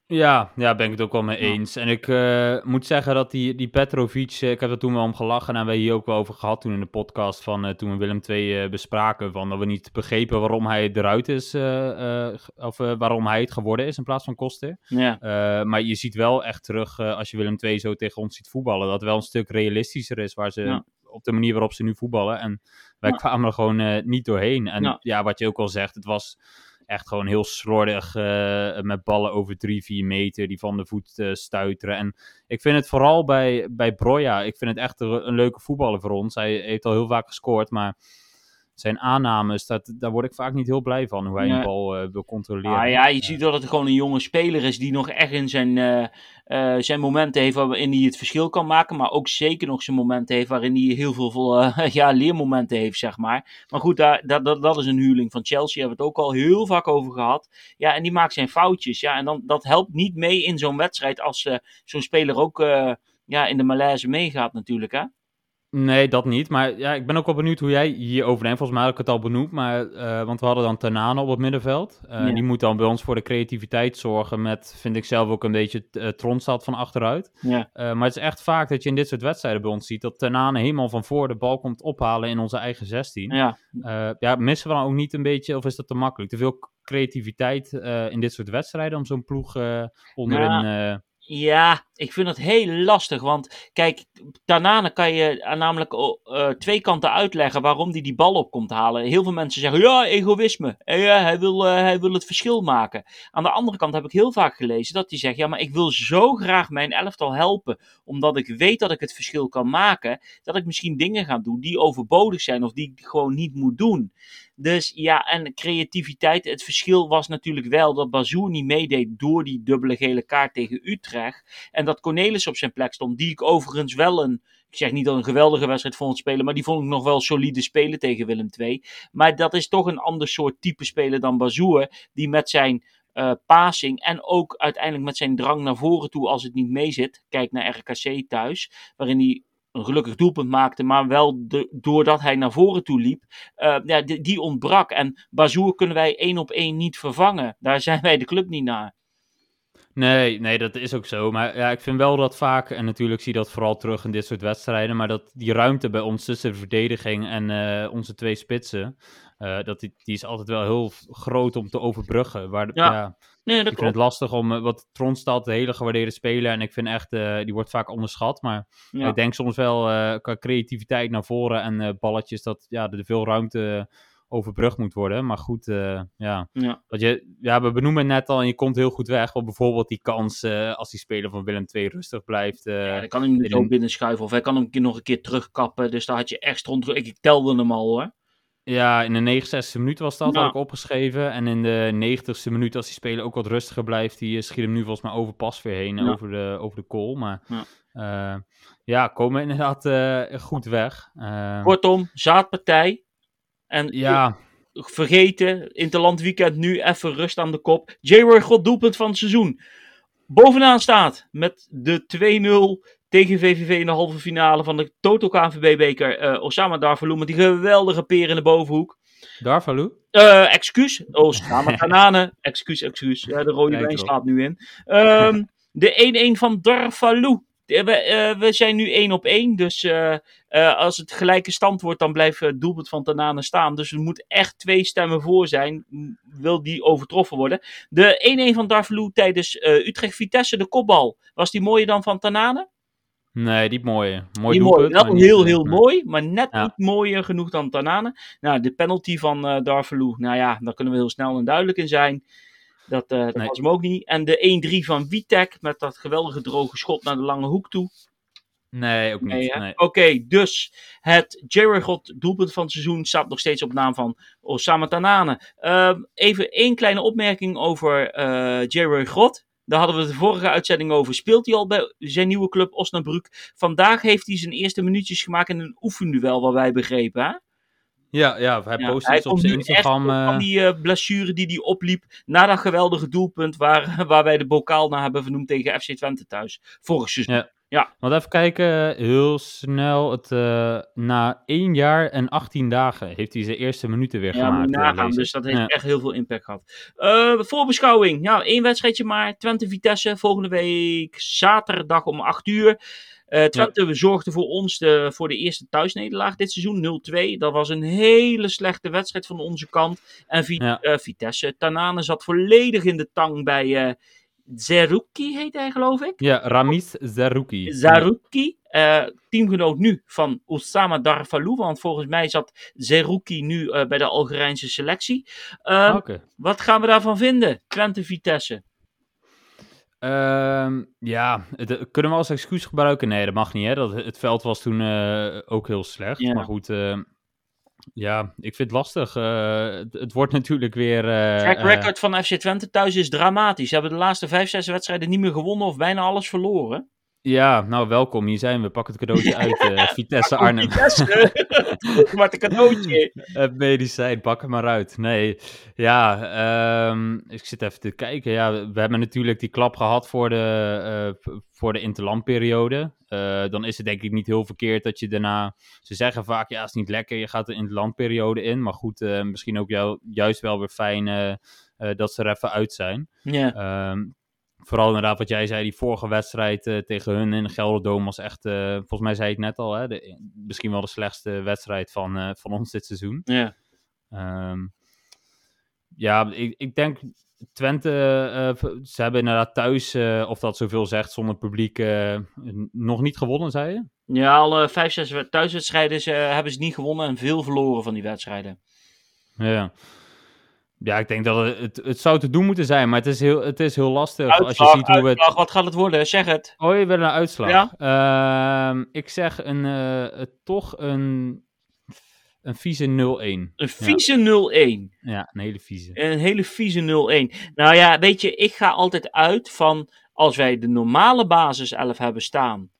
Ja, ja, ben ik het ook wel mee eens. En ik uh, moet zeggen dat die, die Petrovic, uh, ik heb er toen wel om gelachen en hebben we hier ook wel over gehad toen in de podcast van uh, toen we Willem II bespraken, van dat we niet begrepen waarom hij eruit is, of waarom hij het geworden is in plaats van Koster. Ja. maar je ziet wel echt terug, als je Willem II zo tegen ons ziet voetballen, dat het wel een stuk realistischer is waar ze... Ja. Op de manier waarop ze nu voetballen. En wij ja. kwamen er gewoon niet doorheen. En ja. ja, wat je ook al zegt, het was echt gewoon heel slordig uh, met ballen over drie, vier meter die van de voet uh, stuiteren. En ik vind het vooral bij, bij Broja, ik vind het echt een, een, leuke voetballer voor ons. Hij heeft al heel vaak gescoord, maar zijn aannames, dat, daar word ik vaak niet heel blij van, hoe hij Ja. een bal uh, wil controleren. Ah, ja, je ziet dat het gewoon een jonge speler is die nog echt in zijn, uh, uh, zijn momenten heeft waarin hij het verschil kan maken. Maar ook zeker nog zijn momenten heeft waarin hij heel veel <laughs> ja, leermomenten heeft, zeg maar. Maar goed, daar, dat, dat, dat is een huurling van Chelsea. Hebben we het ook al heel vaak over gehad. Ja, en die maakt zijn foutjes. Ja, en dan, dat helpt niet mee in zo'n wedstrijd als zo'n speler ook ja, in de malaise meegaat natuurlijk, hè. Nee, dat niet. Maar ja, ik ben ook wel benieuwd hoe jij hierover denkt. Volgens mij had ik het al benoemd. Maar, uh, want we hadden dan Tanane op het middenveld. Uh, ja. Die moet dan bij ons voor de creativiteit zorgen. Met, vind ik zelf ook een beetje uh, Tronstad van achteruit. Ja. maar het is echt vaak dat je in dit soort wedstrijden bij ons ziet. Dat Tanane helemaal van voor de bal komt ophalen in onze eigen 16. Ja. ja, missen we dan ook niet een beetje? Of is dat te makkelijk? Te veel creativiteit in dit soort wedstrijden om zo'n ploeg onderin... Ja. Ja, ik vind het heel lastig. Want kijk, Tanane kan je namelijk uh, twee kanten uitleggen waarom hij die bal op komt halen. Heel veel mensen zeggen, ja, egoïsme. En ja, hij, wil, hij wil het verschil maken. Aan de andere kant heb ik heel vaak gelezen dat hij zegt, ja, maar ik wil zo graag mijn elftal helpen. Omdat ik weet dat ik het verschil kan maken. Dat ik misschien dingen ga doen die overbodig zijn of die ik gewoon niet moet doen. Dus ja, en creativiteit. Het verschil was natuurlijk wel dat Bazoer niet meedeed door die dubbele gele kaart tegen Utrecht. En dat Cornelis op zijn plek stond, die ik overigens wel een ik zeg niet dat een geweldige wedstrijd vond spelen, maar die vond ik nog wel solide spelen tegen Willem II. Maar dat is toch een ander soort type speler dan Bazoer, die met zijn uh, passing en ook uiteindelijk met zijn drang naar voren toe als het niet meezit. Kijk naar RKC thuis, waarin hij een gelukkig doelpunt maakte, maar wel doordat hij naar voren toe liep, uh, ja, die, die, ontbrak. En Bazoer kunnen wij één op één niet vervangen. Daar <laughs> zijn wij de club niet naar. Nee, nee, dat is ook zo. Maar ja, ik vind wel dat vaak, en natuurlijk zie je dat vooral terug in dit soort wedstrijden, maar dat die ruimte bij ons tussen de verdediging en uh, onze twee spitsen, uh, dat die, die is altijd wel heel groot om te overbruggen. Waar, ja. ja nee, dat ik vind het lastig om, uh, wat Tronstad, de hele gewaardeerde speler, en ik vind echt, die wordt vaak onderschat, maar ja. ik denk soms wel qua creativiteit naar voren en balletjes, dat ja, er veel ruimte overbrugd moet worden. Maar goed, uh, ja. Ja. Je, ja, we benoemen het net al en je komt heel goed weg. Want bijvoorbeeld die kans uh, als die speler van Willem II rustig blijft. Uh, ja, dan kan hij hem zo binnen schuiven of hij kan hem nog een keer terugkappen. Dus daar had je echt rond. Ik, ik telde hem al hoor. Ja, in de 69 minuut was dat, ja. had ik opgeschreven. En in de 90ste minuut, als die speler ook wat rustiger blijft, die schiet hem nu volgens mij over pas weer heen, ja. over, de, over de goal. Maar ja, ja komen inderdaad goed weg. Kortom, zaadpartij, en ja. vergeten, Interland Weekend nu even rust aan de kop. J-Roy God doelpunt van het seizoen. Bovenaan staat met de 2-0 tegen VVV in de halve finale van de Toto KNVB-beker. Uh, Osama Darvalu met die geweldige peer in de bovenhoek. Darvalu? Uh, excuus. Osama <laughs> Kanane. excuus, excuus. Ja, de rode wijn staat nu in. Um, <laughs> de 1-1 van Darvalu. We, uh, we, zijn nu 1 op 1. Dus uh, uh, als het gelijke stand wordt, dan blijft het doelpunt van Tanane staan. Dus er moet echt twee stemmen voor zijn. Wil die overtroffen worden. De 1-1 van Darvalu tijdens Utrecht-Vitesse, de kopbal. Was die mooier dan van Tanane? Nee, niet mooier. Mooi die doelpunt. Mooi. Wel heel, heel mooi, maar net ja. niet mooier genoeg dan Tanane. Nou, de penalty van uh, nou ja, daar kunnen we heel snel en duidelijk in zijn. Dat, uh, dat nee. was hem ook niet. En de 1-3 van Vitek met dat geweldige droge schot naar de lange hoek toe. Nee, ook niet. Nee, nee. Oké, okay, dus het Jerry God doelpunt van het seizoen staat nog steeds op naam van Osama Tanane. Uh, even één kleine opmerking over uh, Jerry God. Daar hadden we de vorige uitzending over. Speelt hij al bij zijn nieuwe club Osnabrück? Vandaag heeft hij zijn eerste minuutjes gemaakt in een oefenduel, wat wij begrepen. Hè? Ja, ja, hij ja, post iets op zijn Instagram. Echt van die uh, blessure die hij opliep na dat geweldige doelpunt waar, <laughs> waar wij de bokaal naar hebben vernoemd tegen FC Twente thuis. Vorig seizoen. Ja. Ja. Want even kijken, heel snel. Het, uh, na 1 jaar en 18 dagen heeft hij zijn eerste minuten weer ja, gemaakt. Ja, nagaan, dus dat heeft ja. echt heel veel impact gehad. Uh, voorbeschouwing. Ja, één wedstrijdje maar. Twente-Vitesse volgende week zaterdag om 8 uur. Uh, Twente ja. zorgde voor ons de, voor de eerste thuisnederlaag dit seizoen, 0-2. Dat was een hele slechte wedstrijd van onze kant. En ja. uh, Vitesse, Tanane zat volledig in de tang bij uh, Zerouki, heet hij geloof ik? Ja, Ramiz Zerouki. Zerouki, teamgenoot nu van Osama Darvalu, want volgens mij zat Zerouki nu bij de Algerijnse selectie. okay. Wat gaan we daarvan vinden, Twente-Vitesse? Um, ja, het, kunnen we als excuus gebruiken? Nee, dat mag niet. Hè? Dat, het veld was toen uh, ook heel slecht. Ja. Maar goed, uh, ja, ik vind het lastig. Uh, het, het, wordt natuurlijk weer... Track record van FC Twente thuis is dramatisch. Ze hebben de laatste vijf, zes wedstrijden niet meer gewonnen of bijna alles verloren. Ja, nou welkom, hier zijn we. Pak het cadeautje uit, uh, Vitesse <laughs> Arnhem. Vitesse, <laughs> maar het cadeautje. Het medicijn, pak hem maar uit. Nee, ja, um, ik zit even te kijken. Ja, we hebben natuurlijk die klap gehad voor de, uh, voor de interlandperiode. Uh, dan is het denk ik niet heel verkeerd dat je daarna... Ze zeggen vaak, ja, het is niet lekker, je gaat de interlandperiode in. Maar goed, misschien ook jou, juist wel weer fijn dat ze er even uit zijn. Ja. Yeah. Um, vooral inderdaad wat jij zei, die vorige wedstrijd uh, tegen hun in de Gelderdoom was echt, uh, volgens mij zei ik net al, hè, de, misschien wel de slechtste wedstrijd van, uh, van ons dit seizoen. Ja. Um, ja, ik, ik denk Twente, ze hebben inderdaad thuis, of dat zoveel zegt, zonder publiek nog niet gewonnen, zei je? Ja, alle vijf, zes thuiswedstrijden hebben ze niet gewonnen en veel verloren van die wedstrijden. Ja. Ja, ik denk dat het, het, het, zou te doen moeten zijn, maar het is heel, het is heel lastig. Uitslag, als je ziet hoe uitslag, het... Wat gaat het worden? Zeg het. Oh, je wil een uitslag? Ja. Uh, ik zeg een, uh, toch een, een vieze 0-1. Een vieze ja. 0-1? Ja, een hele vieze. Een hele vieze 0-1. Nou ja, weet je, ik ga altijd uit van als wij de normale basis 11 hebben staan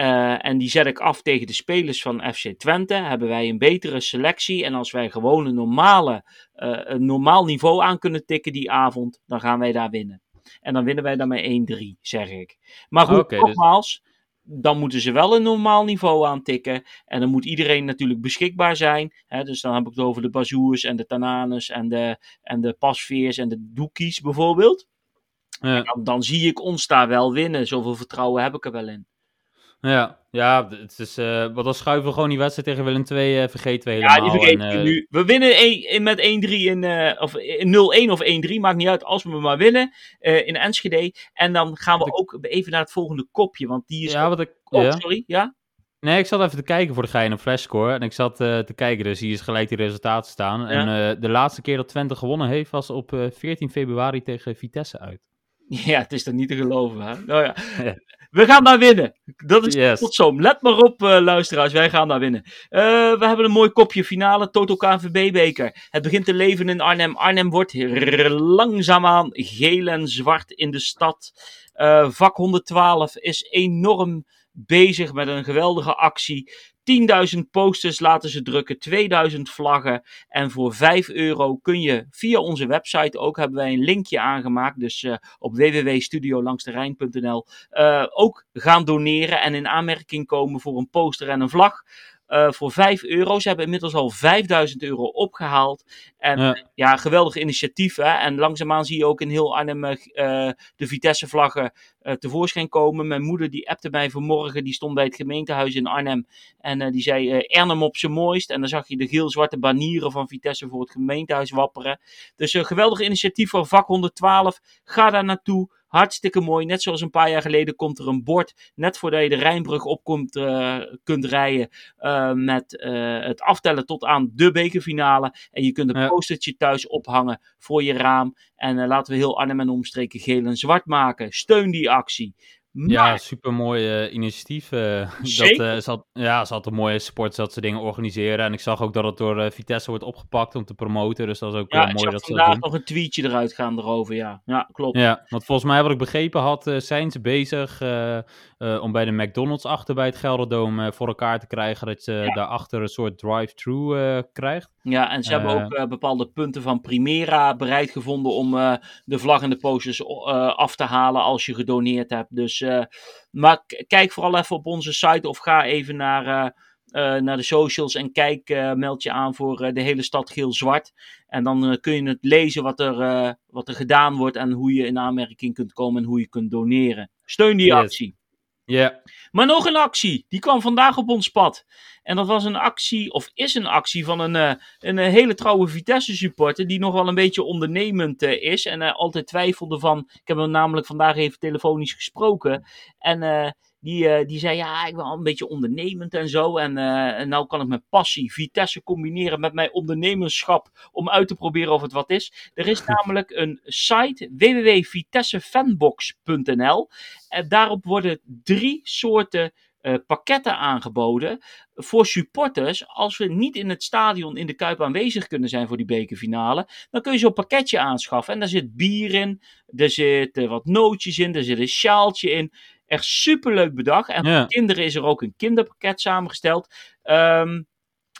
Eh, en die zet ik af tegen de spelers van FC Twente. Hebben wij een betere selectie. En als wij gewoon een, normale, eh, een normaal niveau aan kunnen tikken die avond, dan gaan wij daar winnen. En dan winnen wij dan met 1-3, zeg ik. Maar goed, Oké, dus- nogmaals, dan moeten ze wel een normaal niveau aantikken. En dan moet iedereen natuurlijk beschikbaar zijn. Hè, dus dan heb ik het over de Bazoers en de Tananes en de, en de Pasveers en de Doekies bijvoorbeeld. Ja. Dan, dan zie ik ons daar wel winnen. Zoveel vertrouwen heb ik er wel in. Ja, ja, het is, eh want dan schuiven we gewoon die wedstrijd tegen Willem II, eh, vergeten we Ja, helemaal. die vergeet en, ik eh, nu. We winnen een- met 1-3 in, eh, of in 0-1 of 1-3, maakt niet uit als we maar winnen in Enschede. En dan gaan we ook even naar het volgende kopje, want die is... Ja, wat ik... oh, ja. sorry, ja? Nee, ik zat even te kijken voor de gein op Flashscore. En ik zat eh, te kijken, dus hier is gelijk die resultaten staan. En eh, de laatste keer dat Twente gewonnen heeft, was op eh, 14 februari tegen Vitesse uit. <laughs> Ja, het is toch niet te geloven, hè? Nou ja. Ja. We gaan daar winnen. Dat is Yes. tot zo. Let maar op, eh, luisteraars. Wij gaan daar winnen. Eh, we hebben een mooi kopje finale. Toto KNVB-beker. Het begint te leven in Arnhem. Arnhem wordt langzaamaan geel en zwart in de stad. Eh, vak 112 is enorm bezig met een geweldige actie. 10.000 posters laten ze drukken, 2000 vlaggen. En voor 5 euro kun je via onze website ook, hebben wij een linkje aangemaakt. Dus eh, op www.studiolangsterrein.nl eh, ook gaan doneren en in aanmerking komen voor een poster en een vlag. Eh, voor 5 euro. Ze hebben inmiddels al 5000 euro opgehaald. En Ja. ja, geweldig initiatief. Hè? En langzaamaan zie je ook in heel Arnhem eh, eh, de Vitesse-vlaggen tevoorschijn komen. Mijn moeder die appte mij vanmorgen. Die stond bij het gemeentehuis in Arnhem. En die zei Arnhem op zijn mooist. En dan zag je de geel-zwarte banieren van Vitesse voor het gemeentehuis wapperen. Dus een geweldig initiatief van vak 112. Ga daar naartoe. Hartstikke mooi. Net zoals een paar jaar geleden komt er een bord. Net voordat je de Rijnbrug op komt, eh, kunt rijden. eh, met eh, het aftellen tot aan de bekerfinale. En je kunt een postertje thuis ophangen voor je raam. En laten we heel Arnhem en omstreken geel en zwart maken. Steun die actie. Ja, Maar- super mooi initiatief. eh, <laughs> dat, Zeker. eh, ze had, ja, ze had een mooie sport, dat ze dingen organiseren. En ik zag ook dat het door eh, Vitesse wordt opgepakt om te promoten. Dus dat is ook ja, wel mooi dat ze dat vandaag doen. nog een tweetje eruit gaan erover. Ja, ja klopt. Ja, want volgens mij, wat ik begrepen had, eh, zijn ze bezig eh, eh, om bij de McDonald's achter bij het Gelderdoom eh, voor elkaar te krijgen. Dat je Ja. daarachter een soort drive-thru eh, krijgt. Ja, en ze hebben Eh. ook eh, bepaalde punten van Primera bereid gevonden om eh, de vlag en de posters eh, af te halen als je gedoneerd hebt. Dus, eh, maar kijk vooral even op onze site of ga even naar, eh, eh, naar de socials en kijk, meld je aan voor de hele stad geel-zwart. En dan kun je het lezen wat er, wat er gedaan wordt en hoe je in aanmerking kunt komen en hoe je kunt doneren. Steun die Yes. actie. Ja, Maar nog een actie, die kwam vandaag op ons pad. En dat was een actie, of is een actie van een, eh, een eh, hele trouwe Vitesse-supporter. Die nog wel een beetje ondernemend eh, is. En altijd twijfelde van. Ik heb hem namelijk vandaag even telefonisch gesproken. En die, eh, die zei: Ja, ik ben al een beetje ondernemend en zo. En, eh, en nou kan ik mijn passie Vitesse combineren met mijn ondernemerschap. Om uit te proberen of het wat is. Er is <laughs> namelijk een site www.vitessefanbox.nl. En daarop worden drie soorten eh, pakketten aangeboden voor supporters. Als we niet in het stadion in de Kuip aanwezig kunnen zijn voor die bekerfinale, dan kun je zo'n pakketje aanschaffen. En daar zit bier in, er zitten wat nootjes in, er zit een sjaaltje in. Echt superleuk bedacht. En voor kinderen is er ook een kinderpakket samengesteld. Ehm,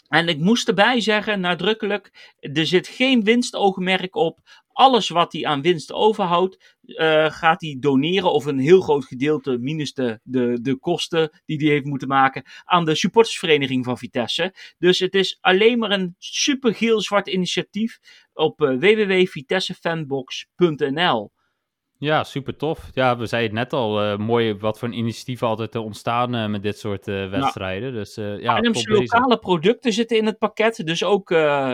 en ik moest erbij zeggen, nadrukkelijk, er zit geen winstoogmerk op. Alles wat hij aan winst overhoudt, eh, gaat hij doneren. Of een heel groot gedeelte, minus de, de, de kosten die hij heeft moeten maken, aan de supportersvereniging van Vitesse. Dus het is alleen maar een super geel-zwart initiatief op eh, www.vitessefanbox.nl. ja, super tof. Ja, we zeiden het net al, eh, mooi wat voor een initiatieven altijd eh, ontstaan eh, met dit soort wedstrijden. Dus eh ja, Arnhemse lokale producten zitten in het pakket. Dus ook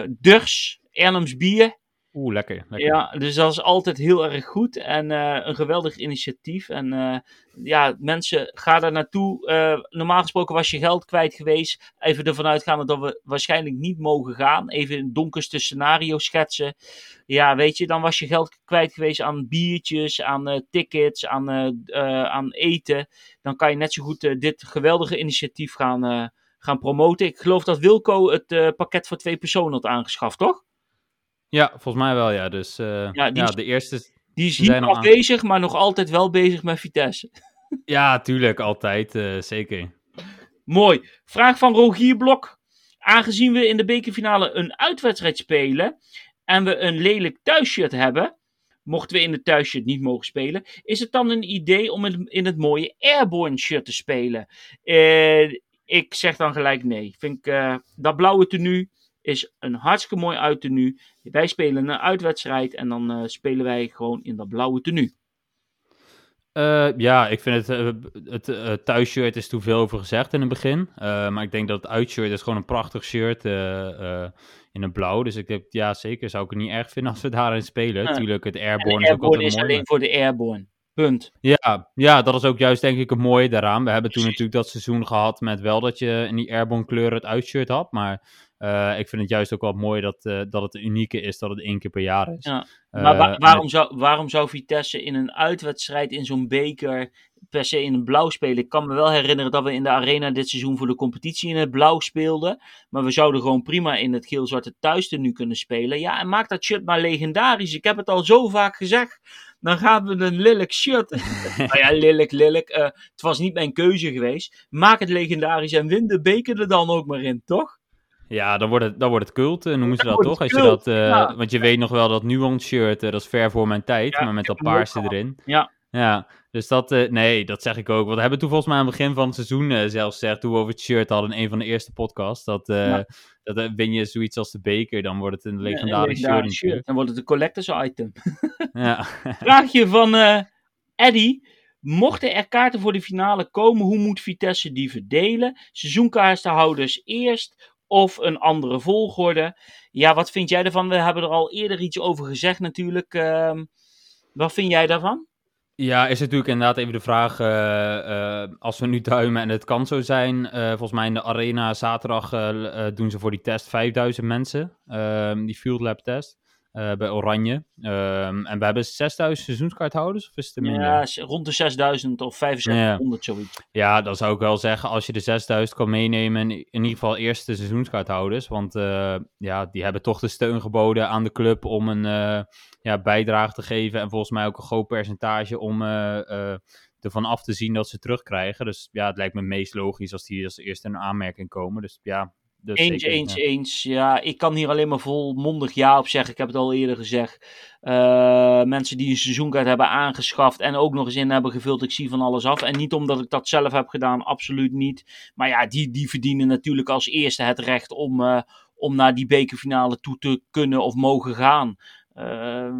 Durs, Arnhems bier. Oeh, lekker. Ja, dus dat is altijd heel erg goed en eh, een geweldig initiatief. En eh, ja, mensen, ga daar naartoe. Eh, normaal gesproken was je geld kwijt geweest. Even ervan uitgaande dat we waarschijnlijk niet mogen gaan. Even een donkerste scenario schetsen. Ja, weet je, dan was je geld kwijt geweest aan biertjes, aan tickets, aan, aan eten. Dan kan je net zo goed dit geweldige initiatief gaan, gaan promoten. Ik geloof dat Wilco het pakket voor twee personen had aangeschaft, toch? Ja, volgens mij wel, ja. Dus eh, Ja, ja, die is- de eerste... Die is hier al afwezig, maar nog altijd wel bezig met Vitesse. <laughs> Ja, tuurlijk, altijd. eh, zeker. Mooi. Vraag van Rogier Blok. Aangezien we in de bekerfinale een uitwedstrijd spelen en we een lelijk thuisshirt hebben, mochten we in het thuisshirt niet mogen spelen, is het dan een idee om in het mooie Airborne shirt te spelen? Uh, ik zeg dan gelijk nee. Vind ik, dat blauwe tenue is een hartstikke mooi uittenue. Wij spelen een uitwedstrijd en dan uh, spelen wij gewoon in dat blauwe tenue. Uh, ja, ik vind het, uh, het uh, thuisshirt is toen veel over gezegd in het begin. maar ik denk dat het uitshirt is gewoon een prachtig shirt in het blauw. Dus ik denk, ja zeker, zou ik het niet erg vinden als we daarin spelen. Tuurlijk, het Airborne, is ook altijd is alleen voor de Airborne. Punt. Ja, ja, dat is ook juist denk ik het mooie daaraan. We hebben toen natuurlijk dat seizoen gehad met wel dat je in die Airborne kleuren het uitshirt had. Maar uh, ik vind het juist ook wel mooi dat, uh, dat het unieke is dat het één keer per jaar is. Ja. Maar wa waarom, zou, waarom zou Vitesse in een uitwedstrijd in zo'n beker per se in het blauw spelen? Ik kan me wel herinneren dat we in de arena dit seizoen voor de competitie in het blauw speelden. Maar we zouden gewoon prima in het geel-zwarte thuis nu kunnen spelen. Ja, en maak dat shirt maar legendarisch. Ik heb het al zo vaak gezegd. Dan gaan we een lelijk shirt. <laughs> <laughs> nou ja, lelijk, lelijk. Uh, het was niet mijn keuze geweest. Maak het legendarisch en win de beker er dan ook maar in, toch? Ja, dan wordt het, dan wordt het cult, noemen ze dat, toch? Als je dat, uh, ja. Want je weet nog wel dat nuance shirt, uh, dat is ver voor mijn tijd, ja, maar met dat paarse erin. Ja. Ja, dus dat, uh, nee, dat zeg ik ook. Want we hebben toen volgens mij aan het begin van het seizoen zelfs gezegd, toen we over het shirt hadden in een van de eerste podcasts, dat, ja. dat win je zoiets als de beker, dan wordt het een legendarisch shirt, shirt. Dan wordt het een collectors item. <laughs> ja. <laughs> Vraagje van Eddie. Mochten er kaarten voor de finale komen, hoe moet Vitesse die verdelen? Seizoenkaartenhouders eerst of een andere volgorde. Ja, wat vind jij ervan? We hebben er al eerder iets over gezegd natuurlijk. Uh, wat vind jij daarvan? Ja, is natuurlijk inderdaad even de vraag, uh, uh, als we nu duimen en het kan zo zijn, uh, volgens mij in de arena zaterdag doen ze voor die test 5000 mensen, ehm, die Field Lab test. Uh, bij Oranje. Um, en we hebben 6000 seizoenskaarthouders, of is het er minder? Ja, rond de 6000 of 7500 ja. zoiets. Ja, dan zou ik wel zeggen, als je de 6000 kan meenemen, in ieder geval eerst de seizoenskaarthouders. Want uh, ja, die hebben toch de steun geboden aan de club om een uh, ja, bijdrage te geven. En volgens mij ook een groot percentage om ervan af te zien dat ze terugkrijgen. Dus ja, het lijkt me meest logisch als die als eerste in aanmerking komen. Dus ja, dus eens, eens, ja. eens. Ja, ik kan hier alleen maar volmondig ja op zeggen. Ik heb het al eerder gezegd. Uh, mensen die een seizoenkaart hebben aangeschaft en ook nog eens in hebben gevuld. Ik zie van alles af. En niet omdat ik dat zelf heb gedaan, absoluut niet. Maar ja, die, die verdienen natuurlijk als eerste het recht om, uh, om naar die bekerfinale toe te kunnen of mogen gaan. Uh,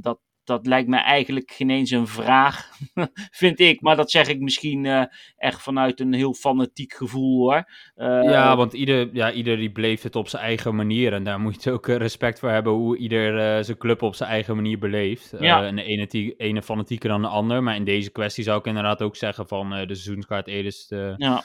dat, dat lijkt me eigenlijk geen eens een vraag, <laughs> vind ik. Maar dat zeg ik misschien uh, echt vanuit een heel fanatiek gevoel hoor. Uh, ja, want ieder, ja, ieder die beleeft het op zijn eigen manier. En daar moet je ook uh, respect voor hebben hoe ieder zijn club op zijn eigen manier beleeft. Ja. en de ene, die, ene fanatieker dan de ander. Maar in deze kwestie zou ik inderdaad ook zeggen van de seizoenskaart Edis ja,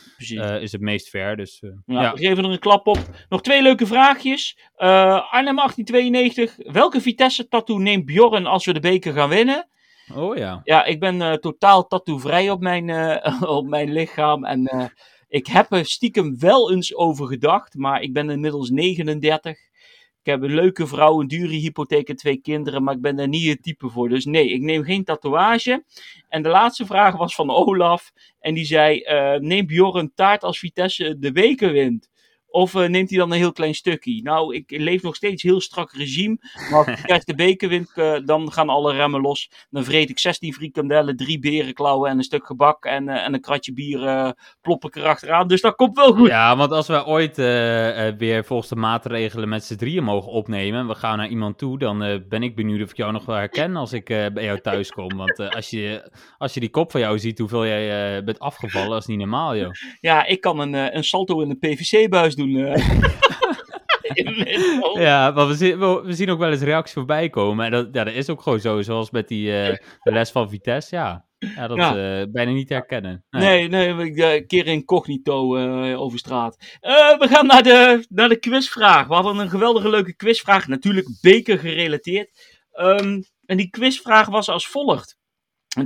is het meest fair. Dus, ja, ja, We geven er een klap op. Nog twee leuke vraagjes. Arnhem 1892. Welke Vitesse tattoo neemt Bjorn als we de beker gaan winnen. Oh ja. Ja, ik ben uh, totaal tattoovrij op mijn, uh, <laughs> op mijn lichaam. En uh, ik heb er stiekem wel eens over gedacht. Maar ik ben inmiddels 39. Ik heb een leuke vrouw, een dure hypotheek en twee kinderen. Maar ik ben daar niet het type voor. Dus nee, ik neem geen tatoeage. En de laatste vraag was van Olaf. En die zei: Neem Bjorn taart als Vitesse de weken wint? Of uh, neemt hij dan een heel klein stukje? Nou, ik leef nog steeds heel strak regime. Maar als ik <laughs> de beker win, uh, dan gaan alle remmen los. Dan vreet ik 16 frikandellen, drie berenklauwen en een stuk gebak. En, uh, en een kratje bier plop ik erachteraan. Dus dat komt wel goed. Ja, want als we ooit weer volgens de maatregelen met z'n drieën mogen opnemen. We gaan naar iemand toe. Dan ben ik benieuwd of ik jou nog wel herken als ik bij jou thuis kom. Want als, je, als je die kop van jou ziet, hoeveel jij bent afgevallen, dat is niet normaal, joh. Ja, ik kan een, een salto in de PVC-buis doen. Eh. <laughs> ja, maar we zien, we zien ook wel eens reacties voorbij komen. En dat, ja, dat is ook gewoon zo, zoals met die uh, de les van Vitesse. Ja, ja dat is uh, bijna niet herkennen. Nee, nee, nee ik keer incognito uh, over straat. we gaan naar de, naar de quizvraag. We hadden een geweldige leuke quizvraag. Natuurlijk beker gerelateerd. Um, en die quizvraag was als volgt.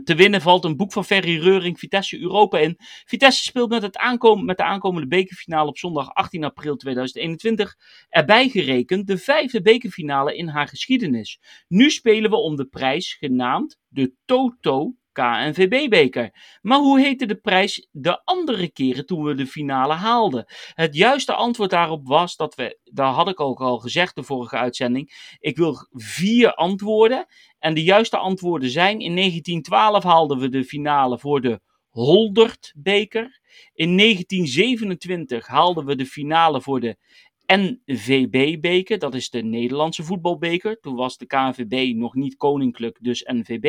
Te winnen valt een boek van Ferry Reuring, Vitesse Europa in. Vitesse speelt met, het aankom met de aankomende bekerfinale op zondag 18 april 2021. Erbij gerekend de vijfde bekerfinale in haar geschiedenis. Nu spelen we om de prijs genaamd de Toto KNVB-beker. Maar hoe heette de prijs de andere keren toen we de finale haalden? Het juiste antwoord daarop was dat we, daar had ik ook al gezegd de vorige uitzending, ik wil vier antwoorden. En de juiste antwoorden zijn: in 1912 haalden we de finale voor de Holdert-beker. In 1927 haalden we de finale voor de NVB-beker. Dat is de Nederlandse voetbalbeker. Toen was de KNVB nog niet koninklijk, dus NVB.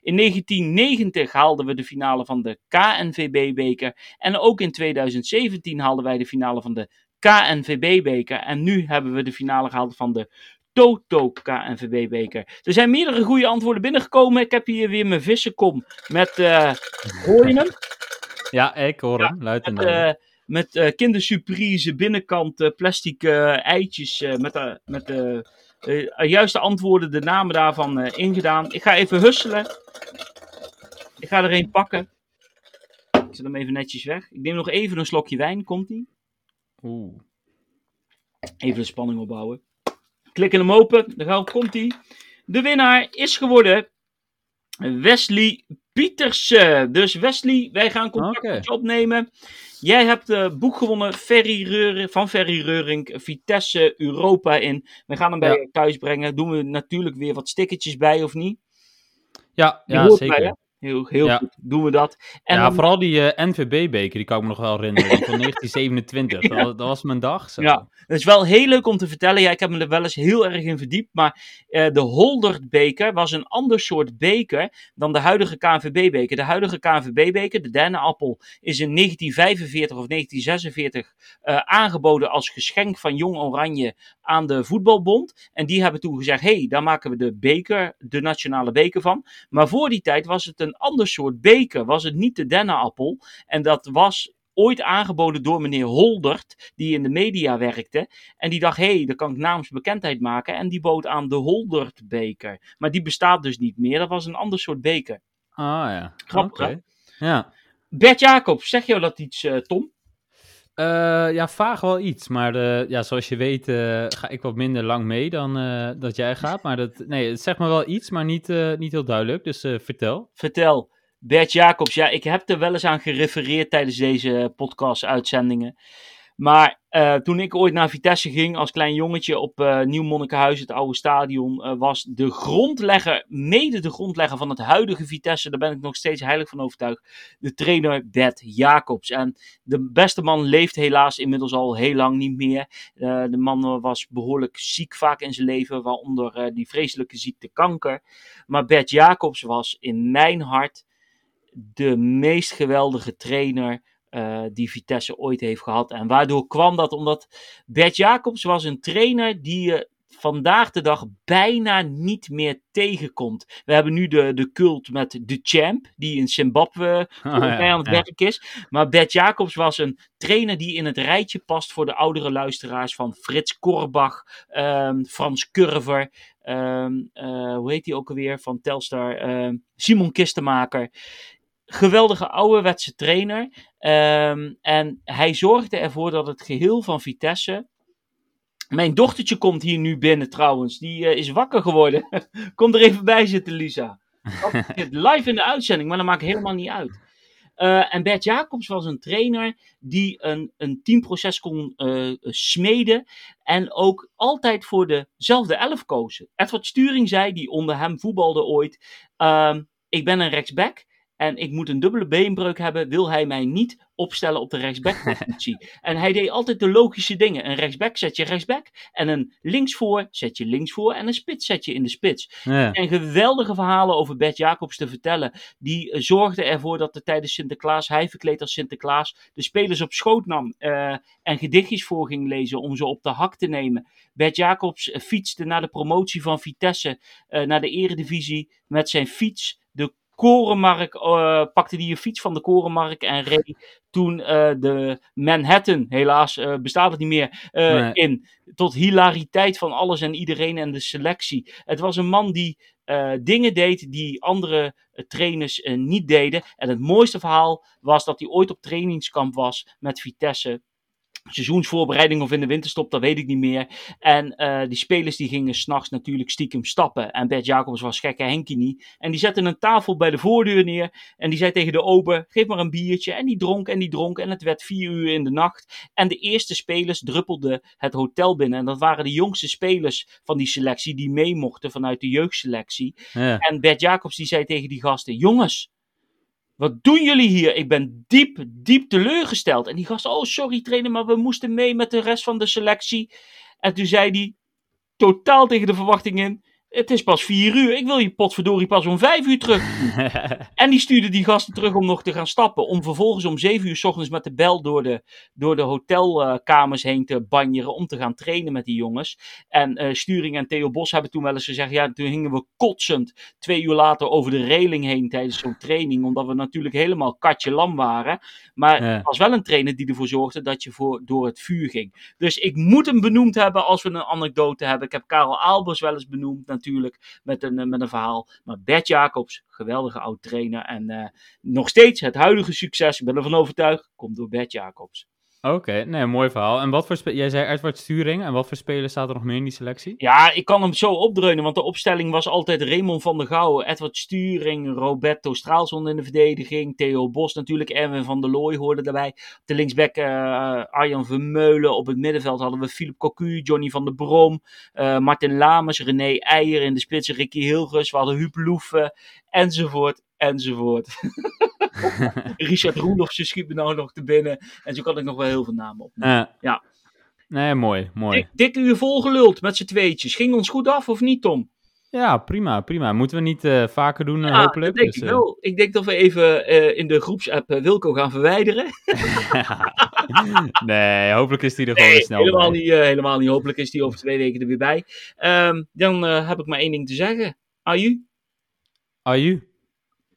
In 1990 haalden we de finale van de KNVB-beker. En ook in 2017 haalden wij de finale van de KNVB-beker. En nu hebben we de finale gehaald van de Toto KNVB-beker. Er zijn meerdere goede antwoorden binnengekomen. Ik heb hier weer mijn vissenkom met... Uh, hoor je hem? Ja, ik hoor hem. Luid en met, uh, met kindersurprise binnenkant plastic uh, eitjes met, de, met de juiste antwoorden, de namen daarvan ingedaan. Ik ga even husselen. Ik ga er een pakken. Ik zet hem even netjes weg. Ik neem nog even een slokje wijn. Komt-ie? Oeh. Even de spanning opbouwen. Klikken hem open. Dan komt hij. De winnaar is geworden Wesley Pietersen. Dus Wesley, wij gaan contact okay. met je opnemen. Jij hebt het boek gewonnen Ferry Reuring, van Ferry Reuring, Vitesse Europa in. We gaan hem bij je thuis brengen. Doen we natuurlijk weer wat stickertjes bij, of niet? Ja, ja zeker. Bij, Heel, heel ja. goed, doen we dat. En ja, dan... vooral die uh, NVB-beker, die kan ik me nog wel herinneren. Van <laughs> 1927, ja. dat, dat, was mijn dag. Zo. Ja, het is wel heel leuk om te vertellen. Ja, ik heb me er wel eens heel erg in verdiept. Maar uh, de Holdert-beker was een ander soort beker dan de huidige KNVB-beker. De huidige KNVB-beker, de dennenappel, is in 1945 of 1946 uh, aangeboden als geschenk van Jong Oranje aan de voetbalbond. En die hebben toen gezegd, hé, hey, daar maken we de beker, de nationale beker van. Maar voor die tijd was het een een ander soort beker. Was het niet de dennenappel? En dat was ooit aangeboden door meneer Holdert, die in de media werkte. En die dacht, hé, hey, daar kan ik namens bekendheid maken. En die bood aan de Holdert-beker. Maar die bestaat dus niet meer. Dat was een ander soort beker. Ah ja. Grappig, okay. Ja. Bert Jacobs, zeg jou dat iets, uh, Tom? Uh, ja, vaag wel iets. Maar de, ja, zoals je weet uh, ga ik wat minder lang mee dan uh, dat jij gaat. Maar dat, nee, het zegt me wel iets, maar niet, niet heel duidelijk. Dus vertel. Vertel. Bert Jacobs, ja, ik heb er wel eens aan gerefereerd tijdens deze podcast-uitzendingen. Maar uh, toen ik ooit naar Vitesse ging als klein jongetje op uh, Nieuw Monnikenhuis, het oude stadion, uh, was de grondlegger, mede de grondlegger van het huidige Vitesse, daar ben ik nog steeds heilig van overtuigd, de trainer Bert Jacobs. En de beste man leeft helaas inmiddels al heel lang niet meer. de man was behoorlijk ziek vaak in zijn leven, waaronder die vreselijke ziekte kanker. Maar Bert Jacobs was in mijn hart de meest geweldige trainer uh, die Vitesse ooit heeft gehad. En waardoor kwam dat? Omdat Bert Jacobs was een trainer die je vandaag de dag bijna niet meer tegenkomt. We hebben nu de, de cult met de champ, die in Zimbabwe <laughs> oh, ja, aan het ja. werk is. Maar Bert Jacobs was een trainer die in het rijtje past voor de oudere luisteraars van Frits Korbach, um, Frans Curver, um, uh, hoe heet hij ook alweer, van Telstar, um, Simon Kistenmaker geweldige ouderwetse trainer. Um, en hij zorgde ervoor dat het geheel van Vitesse. Mijn dochtertje komt hier nu binnen trouwens. Die uh, is wakker geworden. <laughs> Kom er even bij zitten, Lisa. <laughs> Live in de uitzending, maar dat maakt helemaal niet uit. Uh, en Bert Jacobs was een trainer die een, een teamproces kon uh, smeden. En ook altijd voor dezelfde elf kozen. Edward Sturing zei, die onder hem voetbalde ooit. Uh, ik ben een rechtsback en ik moet een dubbele beenbreuk hebben, wil hij mij niet opstellen op de rechtsbackpositie. <laughs> en hij deed altijd de logische dingen. Een rechtsback zet je rechtsback en een linksvoor zet je linksvoor en een spits zet je in de spits. Ja. En geweldige verhalen over Bert Jacobs te vertellen. Die uh, zorgde ervoor dat er tijdens Sinterklaas, hij verkleed als Sinterklaas, de spelers op schoot nam uh, en gedichtjes voor ging lezen om ze op de hak te nemen. Bert Jacobs uh, fietste na de promotie van Vitesse naar de eredivisie met zijn fiets de Korenmark, uh, pakte hij een fiets van de Korenmark en reed toen uh, de Manhattan, helaas uh, bestaat het niet meer, nee. in. Tot hilariteit van alles en iedereen en de selectie. Het was een man die dingen deed die andere trainers niet deden. En het mooiste verhaal was dat hij ooit op trainingskamp was met Vitesse. Seizoensvoorbereiding of in de winterstop, dat weet ik niet meer. En uh, die spelers die gingen s'nachts natuurlijk stiekem stappen. En Bert Jacobs was gekke Henkie niet. En die zette een tafel bij de voordeur neer. En die zei tegen de ober, geef maar een biertje. En die dronk en die dronk. En het werd vier uur in de nacht. En de eerste spelers druppelden het hotel binnen. En dat waren de jongste spelers van die selectie die mee mochten vanuit de jeugdselectie. Ja. En Bert Jacobs die zei tegen die gasten, jongens... Wat doen jullie hier? Ik ben diep, diep teleurgesteld. En die gast, oh sorry trainer, maar we moesten mee met de rest van de selectie. En toen zei hij, totaal tegen de verwachting in, het is pas vier uur. Ik wil je potverdorie pas om vijf uur terug. <laughs> en die stuurde die gasten terug om nog te gaan stappen. Om vervolgens om zeven uur s ochtends met de bel door de, door de hotelkamers heen te banjeren. Om te gaan trainen met die jongens. En uh, Sturing en Theo Bos hebben toen wel eens gezegd. Ja, toen hingen we kotsend twee uur later over de reling heen tijdens zo'n training. Omdat we natuurlijk helemaal katje lam waren. Maar ja. was wel een trainer die ervoor zorgde dat je voor, door het vuur ging. Dus ik moet hem benoemd hebben als we een anekdote hebben. Ik heb Karel Albers wel eens benoemd natuurlijk met een, met een verhaal. Maar Bert Jacobs, geweldige oud trainer. En uh, nog steeds het huidige succes, ik ben ervan overtuigd, komt door Bert Jacobs. Oké, nee, mooi verhaal. En wat voor jij zei Edward Sturing. En wat voor spelers staat er nog meer in die selectie? Ja, ik kan hem zo opdreunen, want de opstelling was altijd Raymond van der Gouwen, Edward Sturing, Roberto Straalson in de verdediging, Theo Bos natuurlijk, Erwin van der Looy hoorde daarbij. Op de linksback uh, Arjan Vermeulen, op het middenveld hadden we Philip Cocu, Johnny van der Brom, uh, Martin Lamers, René Eijer in de spitsen, Ricky Hilgers, we hadden Huub Loeven, enzovoort, enzovoort. <laughs> Richard Roelofse schiet me nou nog te binnen. En zo kan ik nog wel heel veel namen op. Uh, ja. Nee, mooi, mooi. Dik, dik uur volgeluld met z'n tweetjes. Ging ons goed af of niet, Tom? Ja, prima, prima. Moeten we niet uh, vaker doen, ja, hopelijk? Denk dus, ik wel. Ik denk dat we even uh, in de groepsapp Wilco gaan verwijderen. <laughs> nee, hopelijk is die er gewoon nee, snel helemaal bij. Niet, helemaal niet. Hopelijk is die over twee weken er weer bij. Um, dan heb ik maar één ding te zeggen. Aju. Aju.